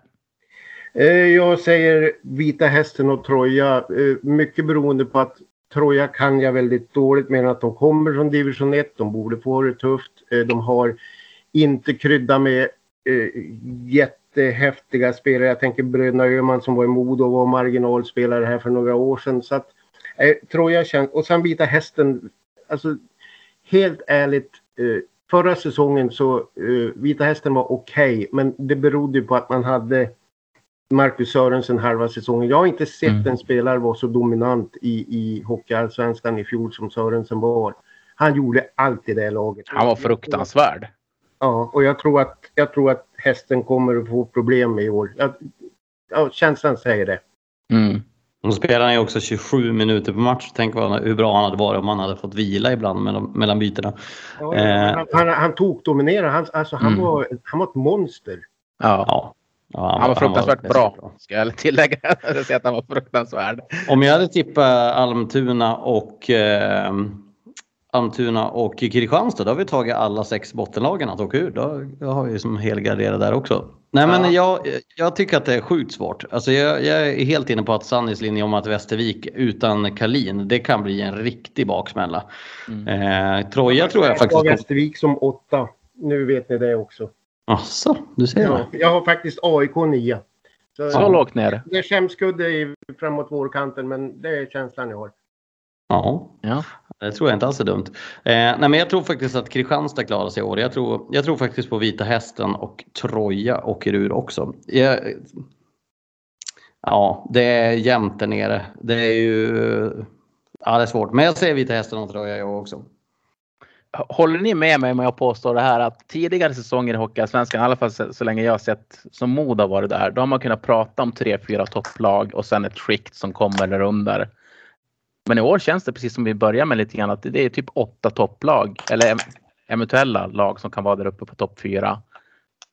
Eh, Jag säger Vita Hästen och Troja. Mycket beroende på att Troja kan jag väldigt dåligt med att de kommer från division 1. De borde få det tufft. De har inte kryddat med eh, jättehäftiga spelare. Jag tänker Bröderna Öhman som var i Modo och var marginalspelare här för några år sedan. Så att, eh, Troja känns... Och sen Vita Hästen. Alltså helt ärligt. Eh, förra säsongen så eh, Vita Hästen var okej. men det berodde på att man hade Marcus Sörensen halva säsongen. Jag har inte sett Mm. en spelare vara så dominant i, i Hockeyallsvenskan i fjol som Sörensen var. Han gjorde allt i det laget. Han var fruktansvärd. Ja, och jag tror att, jag tror att hästen kommer att få problem i år. Jag, ja, känslan säger det. Mm. Och spelar han ju också 27 minuter per match. Tänk vad, hur bra han hade varit om han hade fått vila ibland mellan, mellan bytena. Ja, Eh. han, han, han tog dominera. Han, alltså, han, Mm. var, han var ett monster. Ja. Ja. Ja, Han var fruktansvärt väldigt bra. Ska jag tillägga. Jag att han var fruktansvärd. Om jag hade tippat Almtuna och eh, Almtuna och Kristianstad, då har vi tagit alla sex bottenlagen att åka ur. Då, har vi som helgarderat där också. Nej men Ja. jag, jag tycker att det är sjukt svårt. Alltså jag, jag är helt inne på att Sannys linje om att Västervik utan Kalin, det kan bli en riktig baksmälla. Mm. Eh, Troja tror jag har faktiskt... Västervik som åtta. Nu vet ni det också. Asså, du ser Ja, det. jag har faktiskt AIK nia. Så, Så lågt ner. Det är skämskudde i- framåt vårkanten men det är känslan jag har. Ja. Ja. Det tror jag inte alls är dumt. Eh, nej men jag tror faktiskt att Kristianstad klarar sig i år. Jag tror, jag tror faktiskt på Vita Hästen och Troja åker ur också. Jag, ja, det är jämnt där nere. Det är ju... Ja, det är svårt. Men jag säger Vita Hästen och Troja jag också. Håller ni med mig om jag påstår det här att tidigare säsonger i Hockeyallsvenskan, i alla fall så, så länge jag har sett som Moda har varit där, då har man kunnat prata om tre, fyra topplag och sen ett skikt som kommer där under. Men i år känns det precis som vi börjar med lite grann att det är typ åtta topplag eller eventuella lag som kan vara där uppe på topp fyra.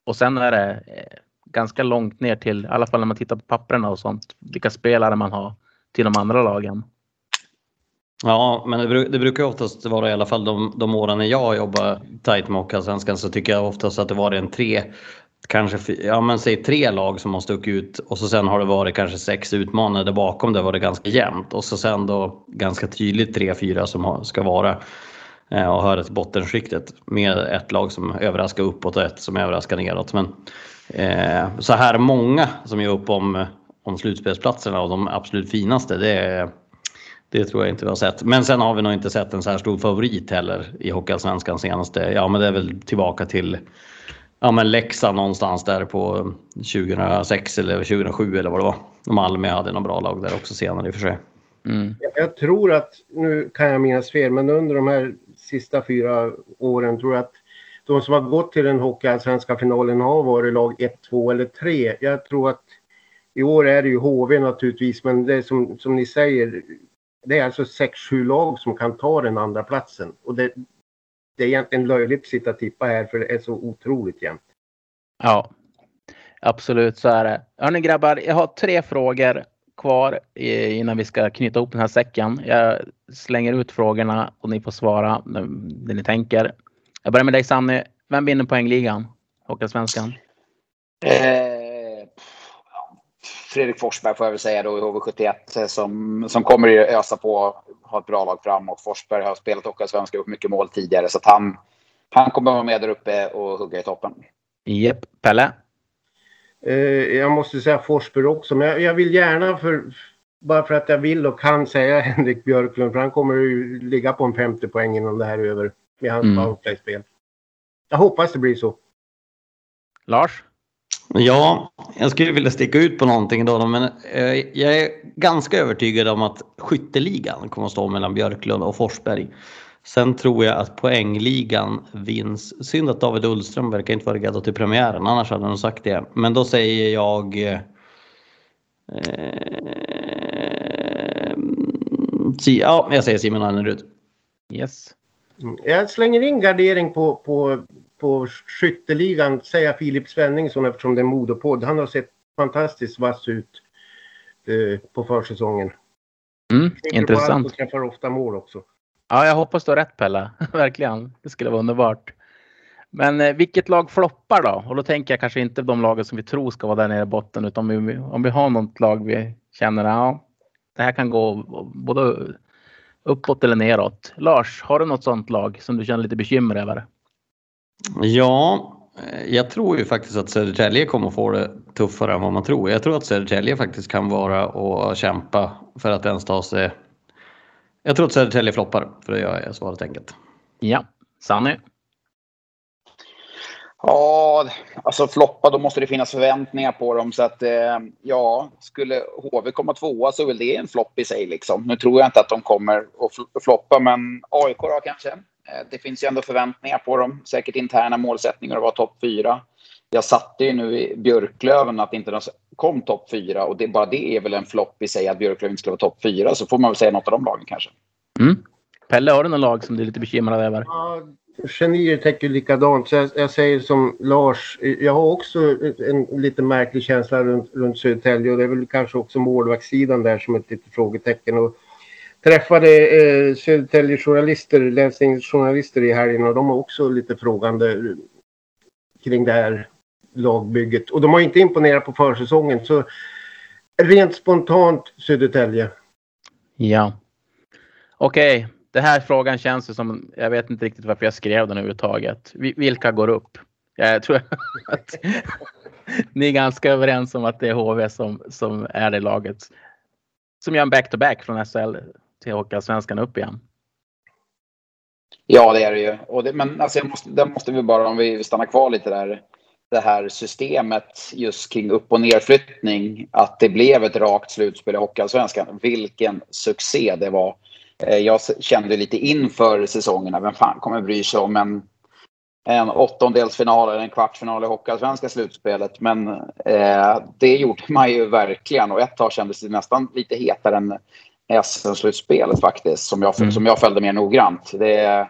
Och sen är det eh, ganska långt ner till, i alla fall när man tittar på papperna och sånt, vilka spelare man har till de andra lagen. Ja, men det, det brukar oftast vara i alla fall de, de åren när jag jobbar tajt med Hockeyallsvenskan så tycker jag oftast att det var en tre, kanske ja men säg tre lag som har stuckit ut och så sen har det varit kanske sex utmanade bakom det var det ganska jämnt och så sen då ganska tydligt tre, fyra som har, ska vara eh, och höra till bottenskiktet med ett lag som överraskar uppåt och ett som överraskar neråt. Men eh, så här många som är upp om, om slutspelsplatserna och de absolut finaste, det det tror jag inte vi har sett. Men sen har vi nog inte sett en så här stor favorit heller i Hockeyallsvenskan senaste. Ja, men det är väl tillbaka till ja, men Leksand någonstans där på 2006 eller 2007 eller vad det var. Malmö hade några bra lag där också senare i och för sig. Mm. Jag tror att, nu kan jag minnas fel, men under de här sista fyra åren tror jag att de som har gått till den hockeyallsvenska finalen har varit lag 1, 2 eller 3. Jag tror att i år är det ju HV naturligtvis, men det är som, som ni säger, det är alltså 6-7 lag som kan ta den andra platsen. Och det, det är egentligen löjligt att sitta och tippa här för det är så otroligt jämnt. Ja, absolut så är det. Hörni grabbar, jag har tre frågor kvar innan vi ska knyta ihop den här säcken. Jag slänger ut frågorna och ni får svara när- det ni tänker. Jag börjar med dig Sanny. Vem vinner poängligan? Hockeyallsvenskan? Eh, Fredrik Forsberg får jag väl säga då i HV71 eh, som, som kommer att ösa på, ha ett bra lag framåt. Forsberg har spelat och gjort mycket mål tidigare så att han, han kommer vara med där uppe och hugga i toppen. Japp. Pelle? Eh, jag måste säga Forsberg också, men jag, jag vill gärna för bara för att jag vill och kan säga Henrik Björklund, för han kommer ju ligga på en 50 poäng innan det här är över med hans Mm. powerplay-spel. Jag hoppas det blir så. Lars? Ja, jag skulle vilja sticka ut på någonting då, men eh, jag är ganska övertygad om att skytteligan kommer att stå mellan Björklund och Forsberg. Sen tror jag att poängligan vinns. Synd att David Ullström verkar inte vara redo till premiären, annars hade han sagt det. Men då säger jag... Eh, Si- Ja, jag säger Simon Annerud. Yes. Jag slänger in gardering på, på, på skytteligan, säger Filip Svenningsson eftersom det är Modopodd. Han har sett fantastiskt vass ut eh, på försäsongen. Mm, intressant. Och träffar ofta mål också. Ja, jag hoppas du har rätt Pelle. Verkligen. Det skulle vara underbart. Men eh, vilket lag floppar då? Och då tänker jag kanske inte de lagen som vi tror ska vara där nere i botten utan om vi, om vi har något lag vi känner ja, det här kan gå både uppåt eller neråt. Lars, har du något sånt lag som du känner lite bekymmer över? Ja, eh, jag tror ju faktiskt att Södertälje kommer få det tuffare än vad man tror. Jag tror att Södertälje faktiskt kan vara och kämpa för att ens ta sig... Jag tror att Södertälje floppar, för det gör jag svaret enkelt. Ja, Sanny? Ja, alltså floppa, då måste det finnas förväntningar på dem. Så att eh, ja, skulle HV komma tvåa så är väl det en flopp i sig. Liksom. Nu tror jag inte att de kommer att fl- floppa, men AIK då kanske. Eh, det finns ju ändå förväntningar på dem. Säkert interna målsättningar att vara topp fyra. Jag satte ju nu i Björklöven att inte de kom topp fyra och det, bara det är väl en flopp i sig att Björklöven inte skulle vara topp fyra. Så får man väl säga något av de lagen kanske. Mm. Pelle, har du något lag som du är lite bekymrad över? Ja, genier tänker likadant. Så jag, jag säger som Lars. Jag har också en lite märklig känsla runt, runt Södertälje och det är väl kanske också målvaktssidan där som ett litet frågetecken. Och träffade eh, Södertälje journalister, länsjournalister i helgen och de var också lite frågande kring det här lagbygget. Och de har inte imponerat på försäsongen så rent spontant Södertälje. Ja. Okej, det här frågan känns ju som, jag vet inte riktigt varför jag skrev den överhuvudtaget. Vilka går upp? Jag tror att ni är ganska överens om att det är HV som, som är det laget. Som gör en back-to-back från SHL till Hockeyallsvenskan upp igen. Ja, det är det ju. Och det, men alltså, jag måste, där måste vi bara, om vi stannar kvar lite där, det här systemet just kring upp och nerflyttning, att det blev ett rakt slutspel i Hockeyallsvenskan. Vilken succé det var. Eh, jag kände lite inför säsongerna, vem fan kommer bry sig om en, en åttondelsfinal eller en kvartsfinal i Hockeyallsvenska slutspelet. Men eh, det gjorde man ju verkligen och ett tag kändes det nästan lite hetare än SM-slutspelet faktiskt, som jag, Mm. som jag följde mer noggrant. Det,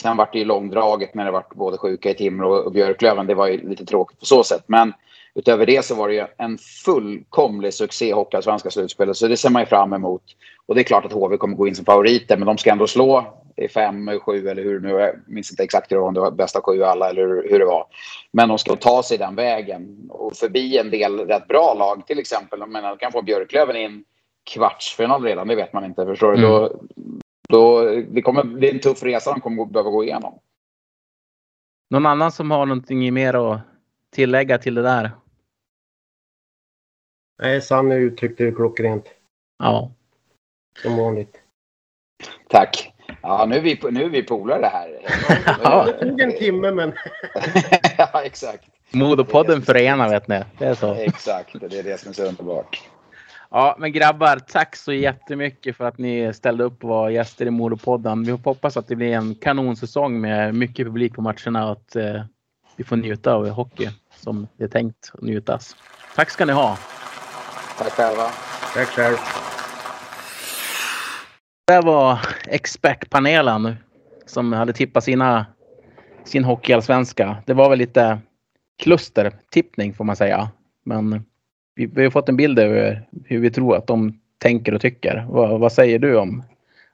sen var det ju långdraget när det var både sjuka i Timrå och Björklöven. Det var ju lite tråkigt på så sätt. Men utöver det så var det ju en fullkomlig succé i Hockeyallsvenska slutspelet. Så det ser man ju fram emot. Och det är klart att HV kommer gå in som favoriter, men de ska ändå slå i fem, sju eller hur nu. Jag minns inte exakt hur det var, om det var bästa sju alla eller hur, det var. Men de ska ta sig den vägen och förbi en del rätt bra lag. Till exempel, jag menar, kan få Björklöven in kvartsfinal redan, det vet man inte. Förstår du? Mm. Då, då, det, kommer, det är en tuff resa de kommer behöva gå igenom. Någon annan som har någonting mer att tillägga till det där? Nej, Sanne uttryckte det klockrent. Ja. Som vanligt. Tack. Ja, nu är vi, nu är vi polare här. Ja. Det tog en timme men ja, exakt. Modopodden förenar vet ni. Det är så. Exakt, det är det som är så underbart. Ja, men grabbar, tack så jättemycket för att ni ställde upp och var gäster i Modopodden. Vi hoppas att det blir en kanonsäsong med mycket publik på matcherna och att eh, vi får njuta av hockey som det är tänkt att njutas. Tack ska ni ha. Tack själva. tack själv. Det var expertpanelen som hade tippat sina, sin hockeyallsvenska. Det var väl lite klustertippning får man säga. Men vi, vi har fått en bild över hur vi tror att de tänker och tycker. Vad, vad säger du om,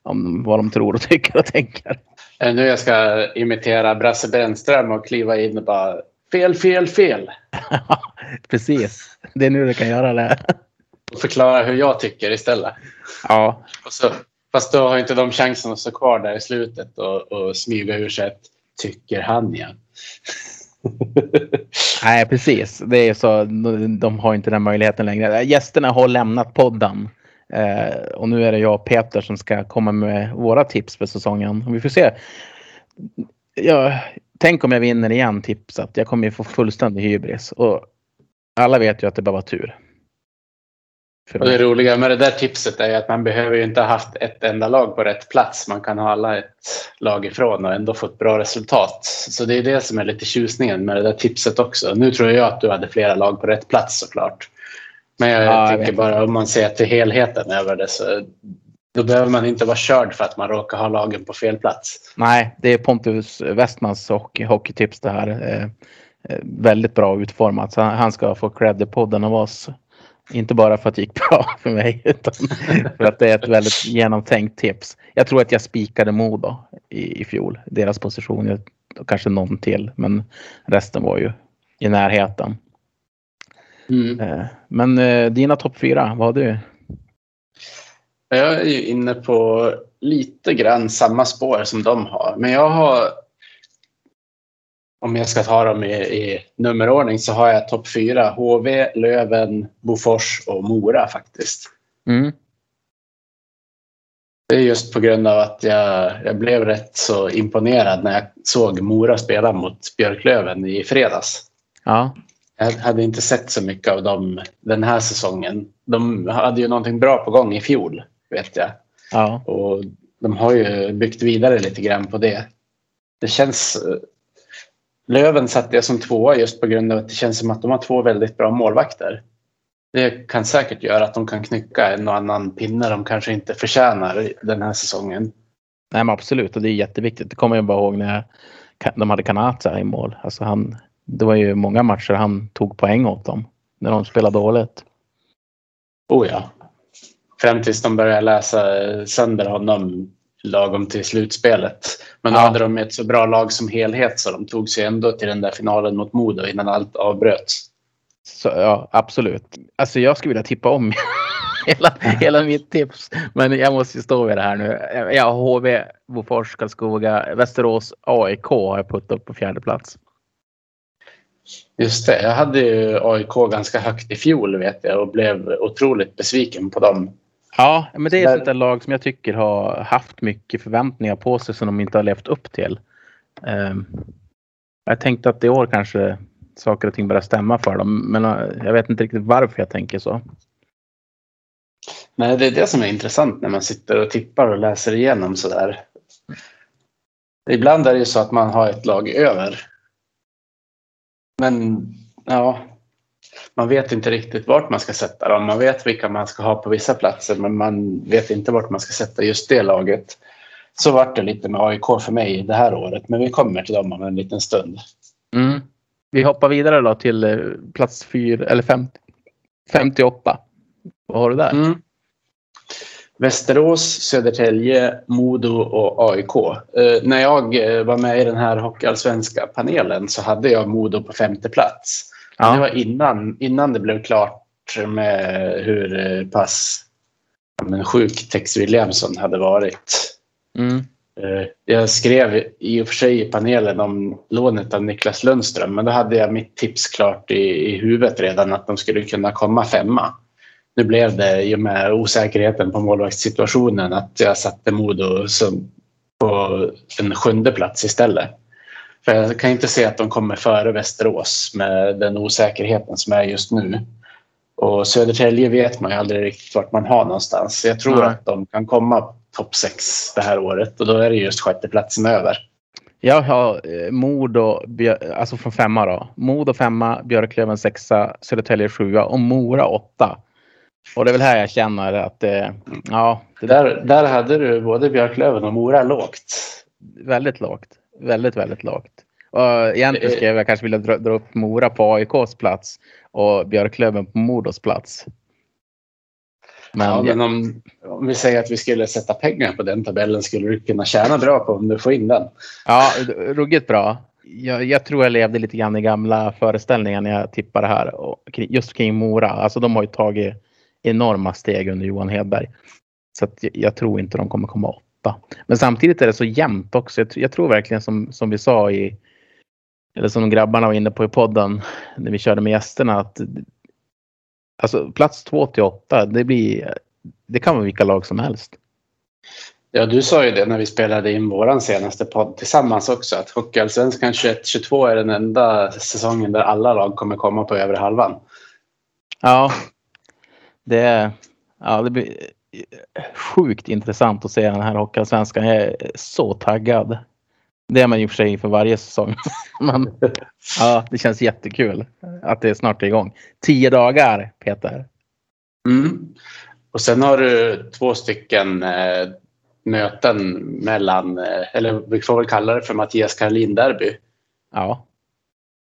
om vad de tror och tycker och tänker? Det nu jag ska imitera Brasse Brännström och kliva in och bara fel, fel, fel. Precis, det är nu du kan göra det. Och förklara hur jag tycker istället. Ja, Och så, fast då har inte de chansen att stå kvar där i slutet och, och smyga ur sig ett tycker han ja. nej precis. Det är så, de har inte den möjligheten längre. Gästerna har lämnat podden. Eh, och nu är det jag och Peter som ska komma med våra tips för säsongen. Och vi får se. Ja, tänk om jag vinner igen tipset. Jag kommer ju få fullständig hybris. Och alla vet ju att det bara var tur. Och det roliga med det där tipset är att man behöver ju inte ha haft ett enda lag på rätt plats. Man kan ha alla ett lag ifrån och ändå få ett bra resultat. Så det är det som är lite tjusningen med det där tipset också. Nu tror jag att du hade flera lag på rätt plats såklart. Men jag Ja, jag tänker vet. bara om man ser till helheten över det så Då behöver man inte vara körd för att man råkar ha lagen på fel plats. Nej, det är Pontus Westmans hockey, hockeytips det här. Eh, eh, väldigt bra utformat. Så han, han ska få cred i podden av oss. Inte bara för att det gick bra för mig utan för att det är ett väldigt genomtänkt tips. Jag tror att jag spikade Modo i, i fjol. Deras position. Och kanske någon till. Men resten var ju i närheten. Mm. Eh, Men eh, dina topp fyra, vad har du? Jag är ju inne på lite grann samma spår som de har. Men jag har, om jag ska ta dem i, i nummerordning, så har jag topp fyra. HV, Löven, Bofors och Mora faktiskt. Mm. Det är just på grund av att jag, jag blev rätt så imponerad när jag såg Mora spela mot Björklöven i fredags. Ja, Jag hade inte sett så mycket av dem den här säsongen. De hade ju någonting bra på gång i fjol, vet jag. ja, Och de har ju byggt vidare lite grann på det. Det känns... Löven satte jag som tvåa just på grund av att det känns som att de har två väldigt bra målvakter. Det kan säkert göra att de kan knycka en och annan pinne de kanske inte förtjänar den här säsongen. Nej, men absolut. Och det är jätteviktigt. Det kommer jag bara ihåg när jag, de hade Kanata i mål. Alltså han, det var ju många matcher han tog poäng åt dem när de spelade dåligt. Oh ja. Fram tills de började läsa sönder honom lagom till slutspelet. Men då Ja. hade de ett så bra lag som helhet så de tog sig ändå till den där finalen mot Modo innan allt avbröts. Så, ja, absolut. Alltså jag skulle vilja tippa om hela, hela mitt tips. Men jag måste ju stå vid det här nu. Har HV, Bofors, Karlskoga, Västerås, AIK har jag puttat upp på fjärde plats. Just det, jag hade ju AIK ganska högt i fjol vet jag och blev otroligt besviken på dem. Ja, men det är ett sånt där lag som jag tycker har haft mycket förväntningar på sig som de inte har levt upp till. Ehm, jag tänkte att i år kanske saker och ting börjar stämma för dem. Men eh, jag vet inte riktigt varför jag tänker så. Men det är det som är intressant när man sitter och tippar och läser igenom sådär. Ibland är det ju så att man har ett lag över. Men ja, man vet inte riktigt vart man ska sätta dem. Man vet vilka man ska ha på vissa platser men man vet inte vart man ska sätta just det laget. Så vart det lite med AIK för mig det här året men vi kommer till dem om en liten stund. Mm. Vi hoppar vidare då till eh, plats 4 eller 50, 58. Vad har du där? Mm. Västerås, Södertälje, Modo och AIK. Eh, när jag eh, var med i den här hockeyallsvenska panelen så hade jag Modo på femte plats. Ja. Det var innan, innan det blev klart med hur eh, pass men, sjuk Tex Williamson hade varit. Mm. Eh, Jag skrev i och för sig i panelen om lånet av Niklas Lundström men då hade jag mitt tips klart i, i huvudet redan att de skulle kunna komma femma. Nu blev det i och med osäkerheten på målvaktssituationen att jag satte Modo som på en sjunde plats istället. För jag kan inte se att de kommer före Västerås med den osäkerheten som är just nu. Och Södertälje vet man ju aldrig riktigt vart man har någonstans. Jag tror Nej. att de kan komma topp sex det här året och då är det just sjätteplatsen över. Jag har eh, Modo, alltså från femma då. Modo femma, Björklöven sexa, Södertälje sjua och Mora åtta. Och det är väl här jag känner att eh, ja, det är Där, där hade du både Björklöven och Mora lågt. väldigt lågt. Väldigt, väldigt lågt. Och egentligen skulle jag kanske vilja dra, dra upp Mora på AIKs plats och Björklöven på Modos plats. Men, Ja, men om, om vi säger att vi skulle sätta pengar på den tabellen skulle du kunna tjäna bra på om du får in den. Ja, ruggigt bra. Jag, jag tror jag levde lite grann i gamla föreställningar när jag tippade här. Och just kring Mora. Alltså de har ju tagit enorma steg under Johan Hedberg. Så att jag, jag tror inte de kommer komma åtta. Men samtidigt är det så jämnt också. Jag, jag tror verkligen som, som vi sa i eller som grabbarna var inne på i podden när vi körde med gästerna att alltså plats två till åtta det blir det kan vara vilka lag som helst. Ja, du sa ju det när vi spelade in våran senaste podd tillsammans också att Hockeyallsvenskan 21-22 är den enda säsongen där alla lag kommer komma på övre halvan. Ja, det, ja, det blir sjukt intressant att se den här Hockeyallsvenskan. Jag är så taggad. Det är man ju för sig för varje säsong. Men ja, det känns jättekul att det snart är igång. Tio dagar, Peter. Mm. och sen har du två stycken eh, möten mellan, eh, eller vi får väl kalla det för Mattias Karlin-derby. Ja.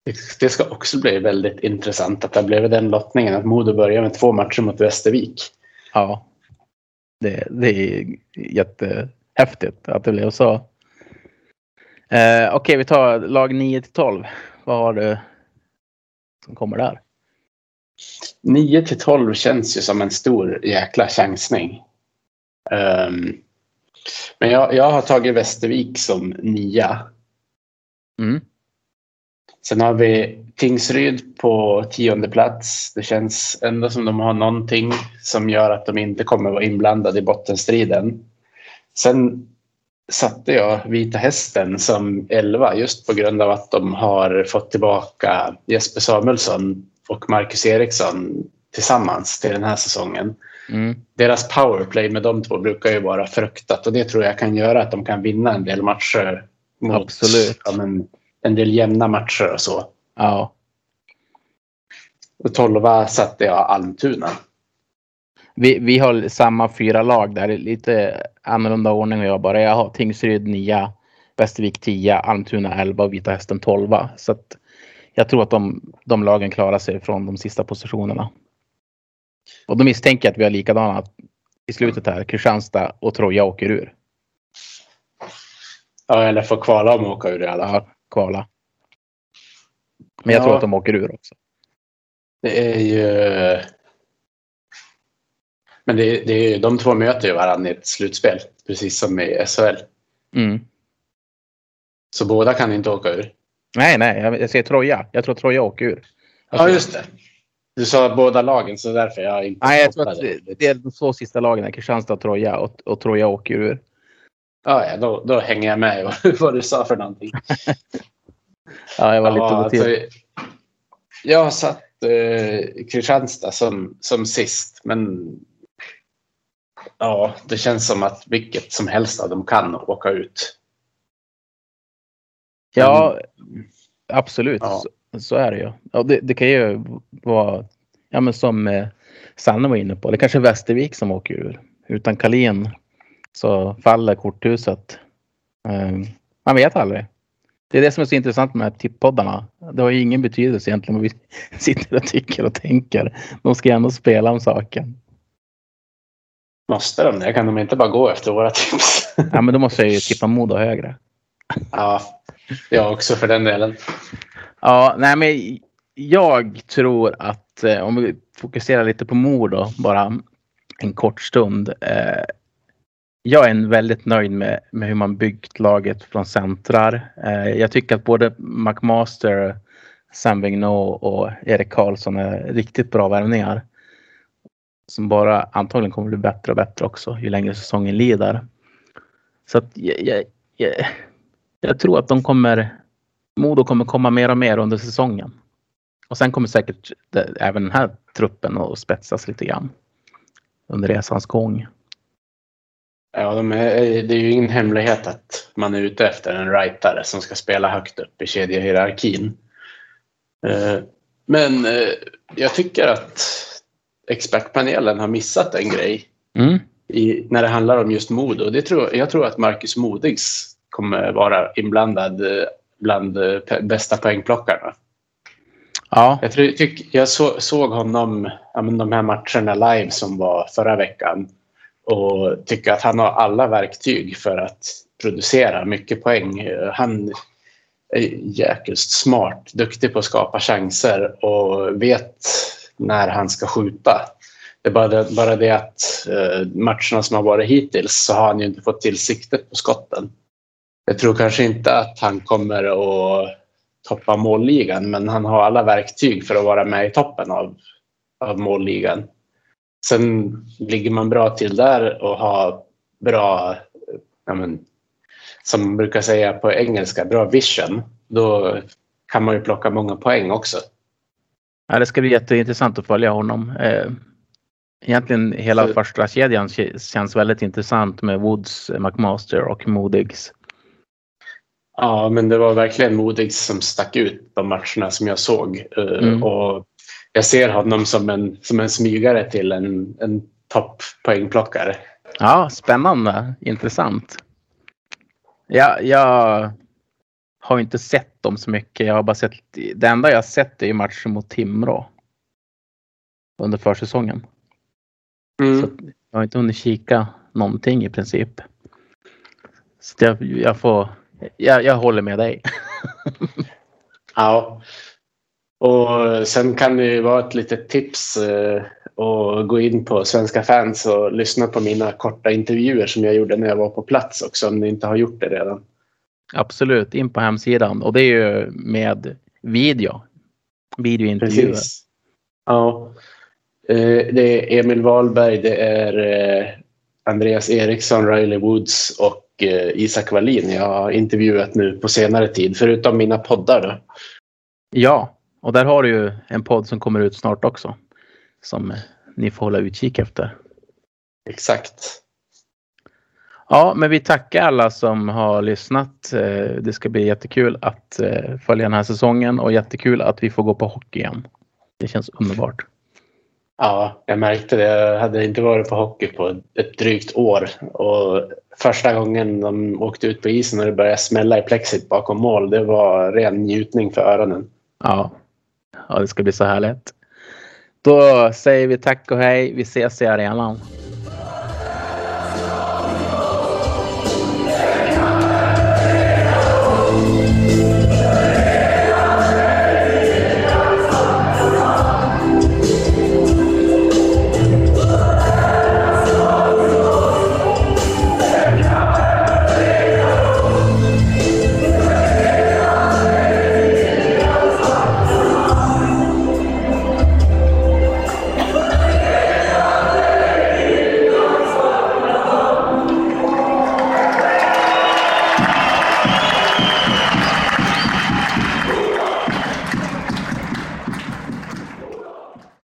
Det, det ska också bli väldigt intressant att det blev den lottningen att Modo börjar med två matcher mot Västervik. Ja. Det, det är jättehäftigt att det blev så. Eh, Okej, vi tar lag 9 till 12. Vad har du som kommer där? 9 till 12 känns ju som en stor jäkla chansning. Um, men jag, jag har tagit Västervik som nia. Mm. Sen har vi Tingsryd på tionde plats. Det känns ändå som de har någonting som gör att de inte kommer vara inblandade i bottenstriden. Sen satte jag Vita Hästen som elva just på grund av att de har fått tillbaka Jesper Samuelsson och Marcus Eriksson tillsammans till den här säsongen. Mm. Deras powerplay med de två brukar ju vara fruktat och det tror jag kan göra att de kan vinna en del matcher. Mot, Absolut. Ja, men, en del jämna matcher och så. Ja. Och tolva satte jag Almtuna. Vi, vi har samma fyra lag där. Lite annorlunda ordning och jag bara. Jag har Tingsryd 9, Västervik 10, Almtuna 11 och Vita Hästen 12. Så att jag tror att de, de lagen klarar sig från de sista positionerna. Och då misstänker jag att vi har likadana i slutet här. Kristianstad och Troja åker ur. Ja, eller får kvala om och åka ur i alla fall. Ja, kvala. Men jag Ja. tror att de åker ur också. Det är ju... Men det, det är ju, de två möter ju varandra i ett slutspel, precis som i SHL. Mm. Så båda kan inte åka ur. Nej, nej, jag, jag säger Troja. Jag tror Troja åker ur. Ja, just det. Du sa båda lagen, så därför jag inte Nej, jag tror att det, det är de två sista lagen, Kristianstad och Troja. Och, och Troja åker ur. Ja, ja då, då hänger jag med vad, du sa för någonting. Ja, jag var lite Ja, alltså, jag har satt eh, Kristianstad som, som sist, men ja, det känns som att vilket som helst av dem kan åka ut. Ja, absolut. Ja. Så, så är det ju. Ja, det, det kan ju vara ja, men som eh, Sanne var inne på. Det kanske är Västervik som åker ur. Utan Kalin så faller korthuset. Eh, man vet aldrig. Det är det som är så intressant med tipppoddarna. Det har ju ingen betydelse egentligen vad vi sitter och tycker och tänker. De ska ändå spela om saken. Måste de det? Kan de inte bara gå efter våra tips? Ja, men då måste jag ju tippa Modo högre. ja, jag också för den delen. Ja, nej men jag tror att eh, om vi fokuserar lite på Modo bara en kort stund. Eh, jag är väldigt nöjd med, med hur man byggt laget från centrar. Eh, jag tycker att både McMaster, Sam Vigneault och Erik Karlsson är riktigt bra värvningar. Som bara antagligen kommer bli bättre och bättre också ju längre säsongen lider. Så att jag, jag, jag, jag tror att de kommer Modo kommer komma mer och mer under säsongen. Och sen kommer säkert det, även den här truppen att spetsas lite grann. Under resans gång. Ja, de är, det är ju ingen hemlighet att man är ute efter en rightare som ska spela högt upp i kedjehierarkin. Eh, Men eh, jag tycker att expertpanelen har missat en grej Mm. i, när det handlar om just Modo. Det tror, jag tror att Marcus Modigs kommer vara inblandad eh, bland eh, bästa poängplockarna. Ja, Jag, tror, tyck, jag så, såg honom ja, men de här matcherna live som var förra veckan och tycker att han har alla verktyg för att producera mycket poäng. Han är jäkligt smart, duktig på att skapa chanser och vet när han ska skjuta. Det är bara det, bara det att eh, matcherna som har varit hittills så har han ju inte fått till siktet på skotten. Jag tror kanske inte att han kommer att toppa målligan men han har alla verktyg för att vara med i toppen av, av målligan. Sen ligger man bra till där och har bra, ja men, som man brukar säga på engelska, bra vision. Då kan man ju plocka många poäng också. ja, det ska bli jätteintressant att följa honom. Eh, Egentligen hela Så- första kedjan känns väldigt intressant med Woods, McMaster och Modigs. Ja, men det var verkligen modigt som stack ut de matcherna som jag såg. Eh, Mm. Och jag ser honom som en, som en smygare till en, en topppoängplockare. Ja, spännande. Intressant. Ja, jag har inte sett dem så mycket. Jag har bara sett, det enda jag har sett är matchen mot Timrå. Under försäsongen. Mm. Så jag har inte hunnit kika någonting i princip. Så jag, jag får, jag, jag håller med dig. Ja. Och sen kan det ju vara ett litet tips eh, att gå in på Svenska fans och lyssna på mina korta intervjuer som jag gjorde när jag var på plats också om ni inte har gjort det redan. Absolut, in på hemsidan. Och det är ju med video. Videointervjuer. Precis. Ja. Eh, Det är Emil Wahlberg, det är eh, Andreas Eriksson, Riley Woods och Isak Wallin jag har intervjuat nu på senare tid, förutom mina poddar. Då. Ja, och där har du ju en podd som kommer ut snart också. Som ni får hålla utkik efter. Exakt. Ja, men vi tackar alla som har lyssnat. Eh, Det ska bli jättekul att eh, följa den här säsongen och jättekul att vi får gå på hockey igen. Det känns underbart. Ja, jag märkte det. Jag hade inte varit på hockey på ett drygt år. Och första gången de åkte ut på isen och det började smälla i plexit bakom mål, det var ren njutning för öronen. Ja, ja det ska bli så härligt. Då säger vi tack och hej. Vi ses i arenan.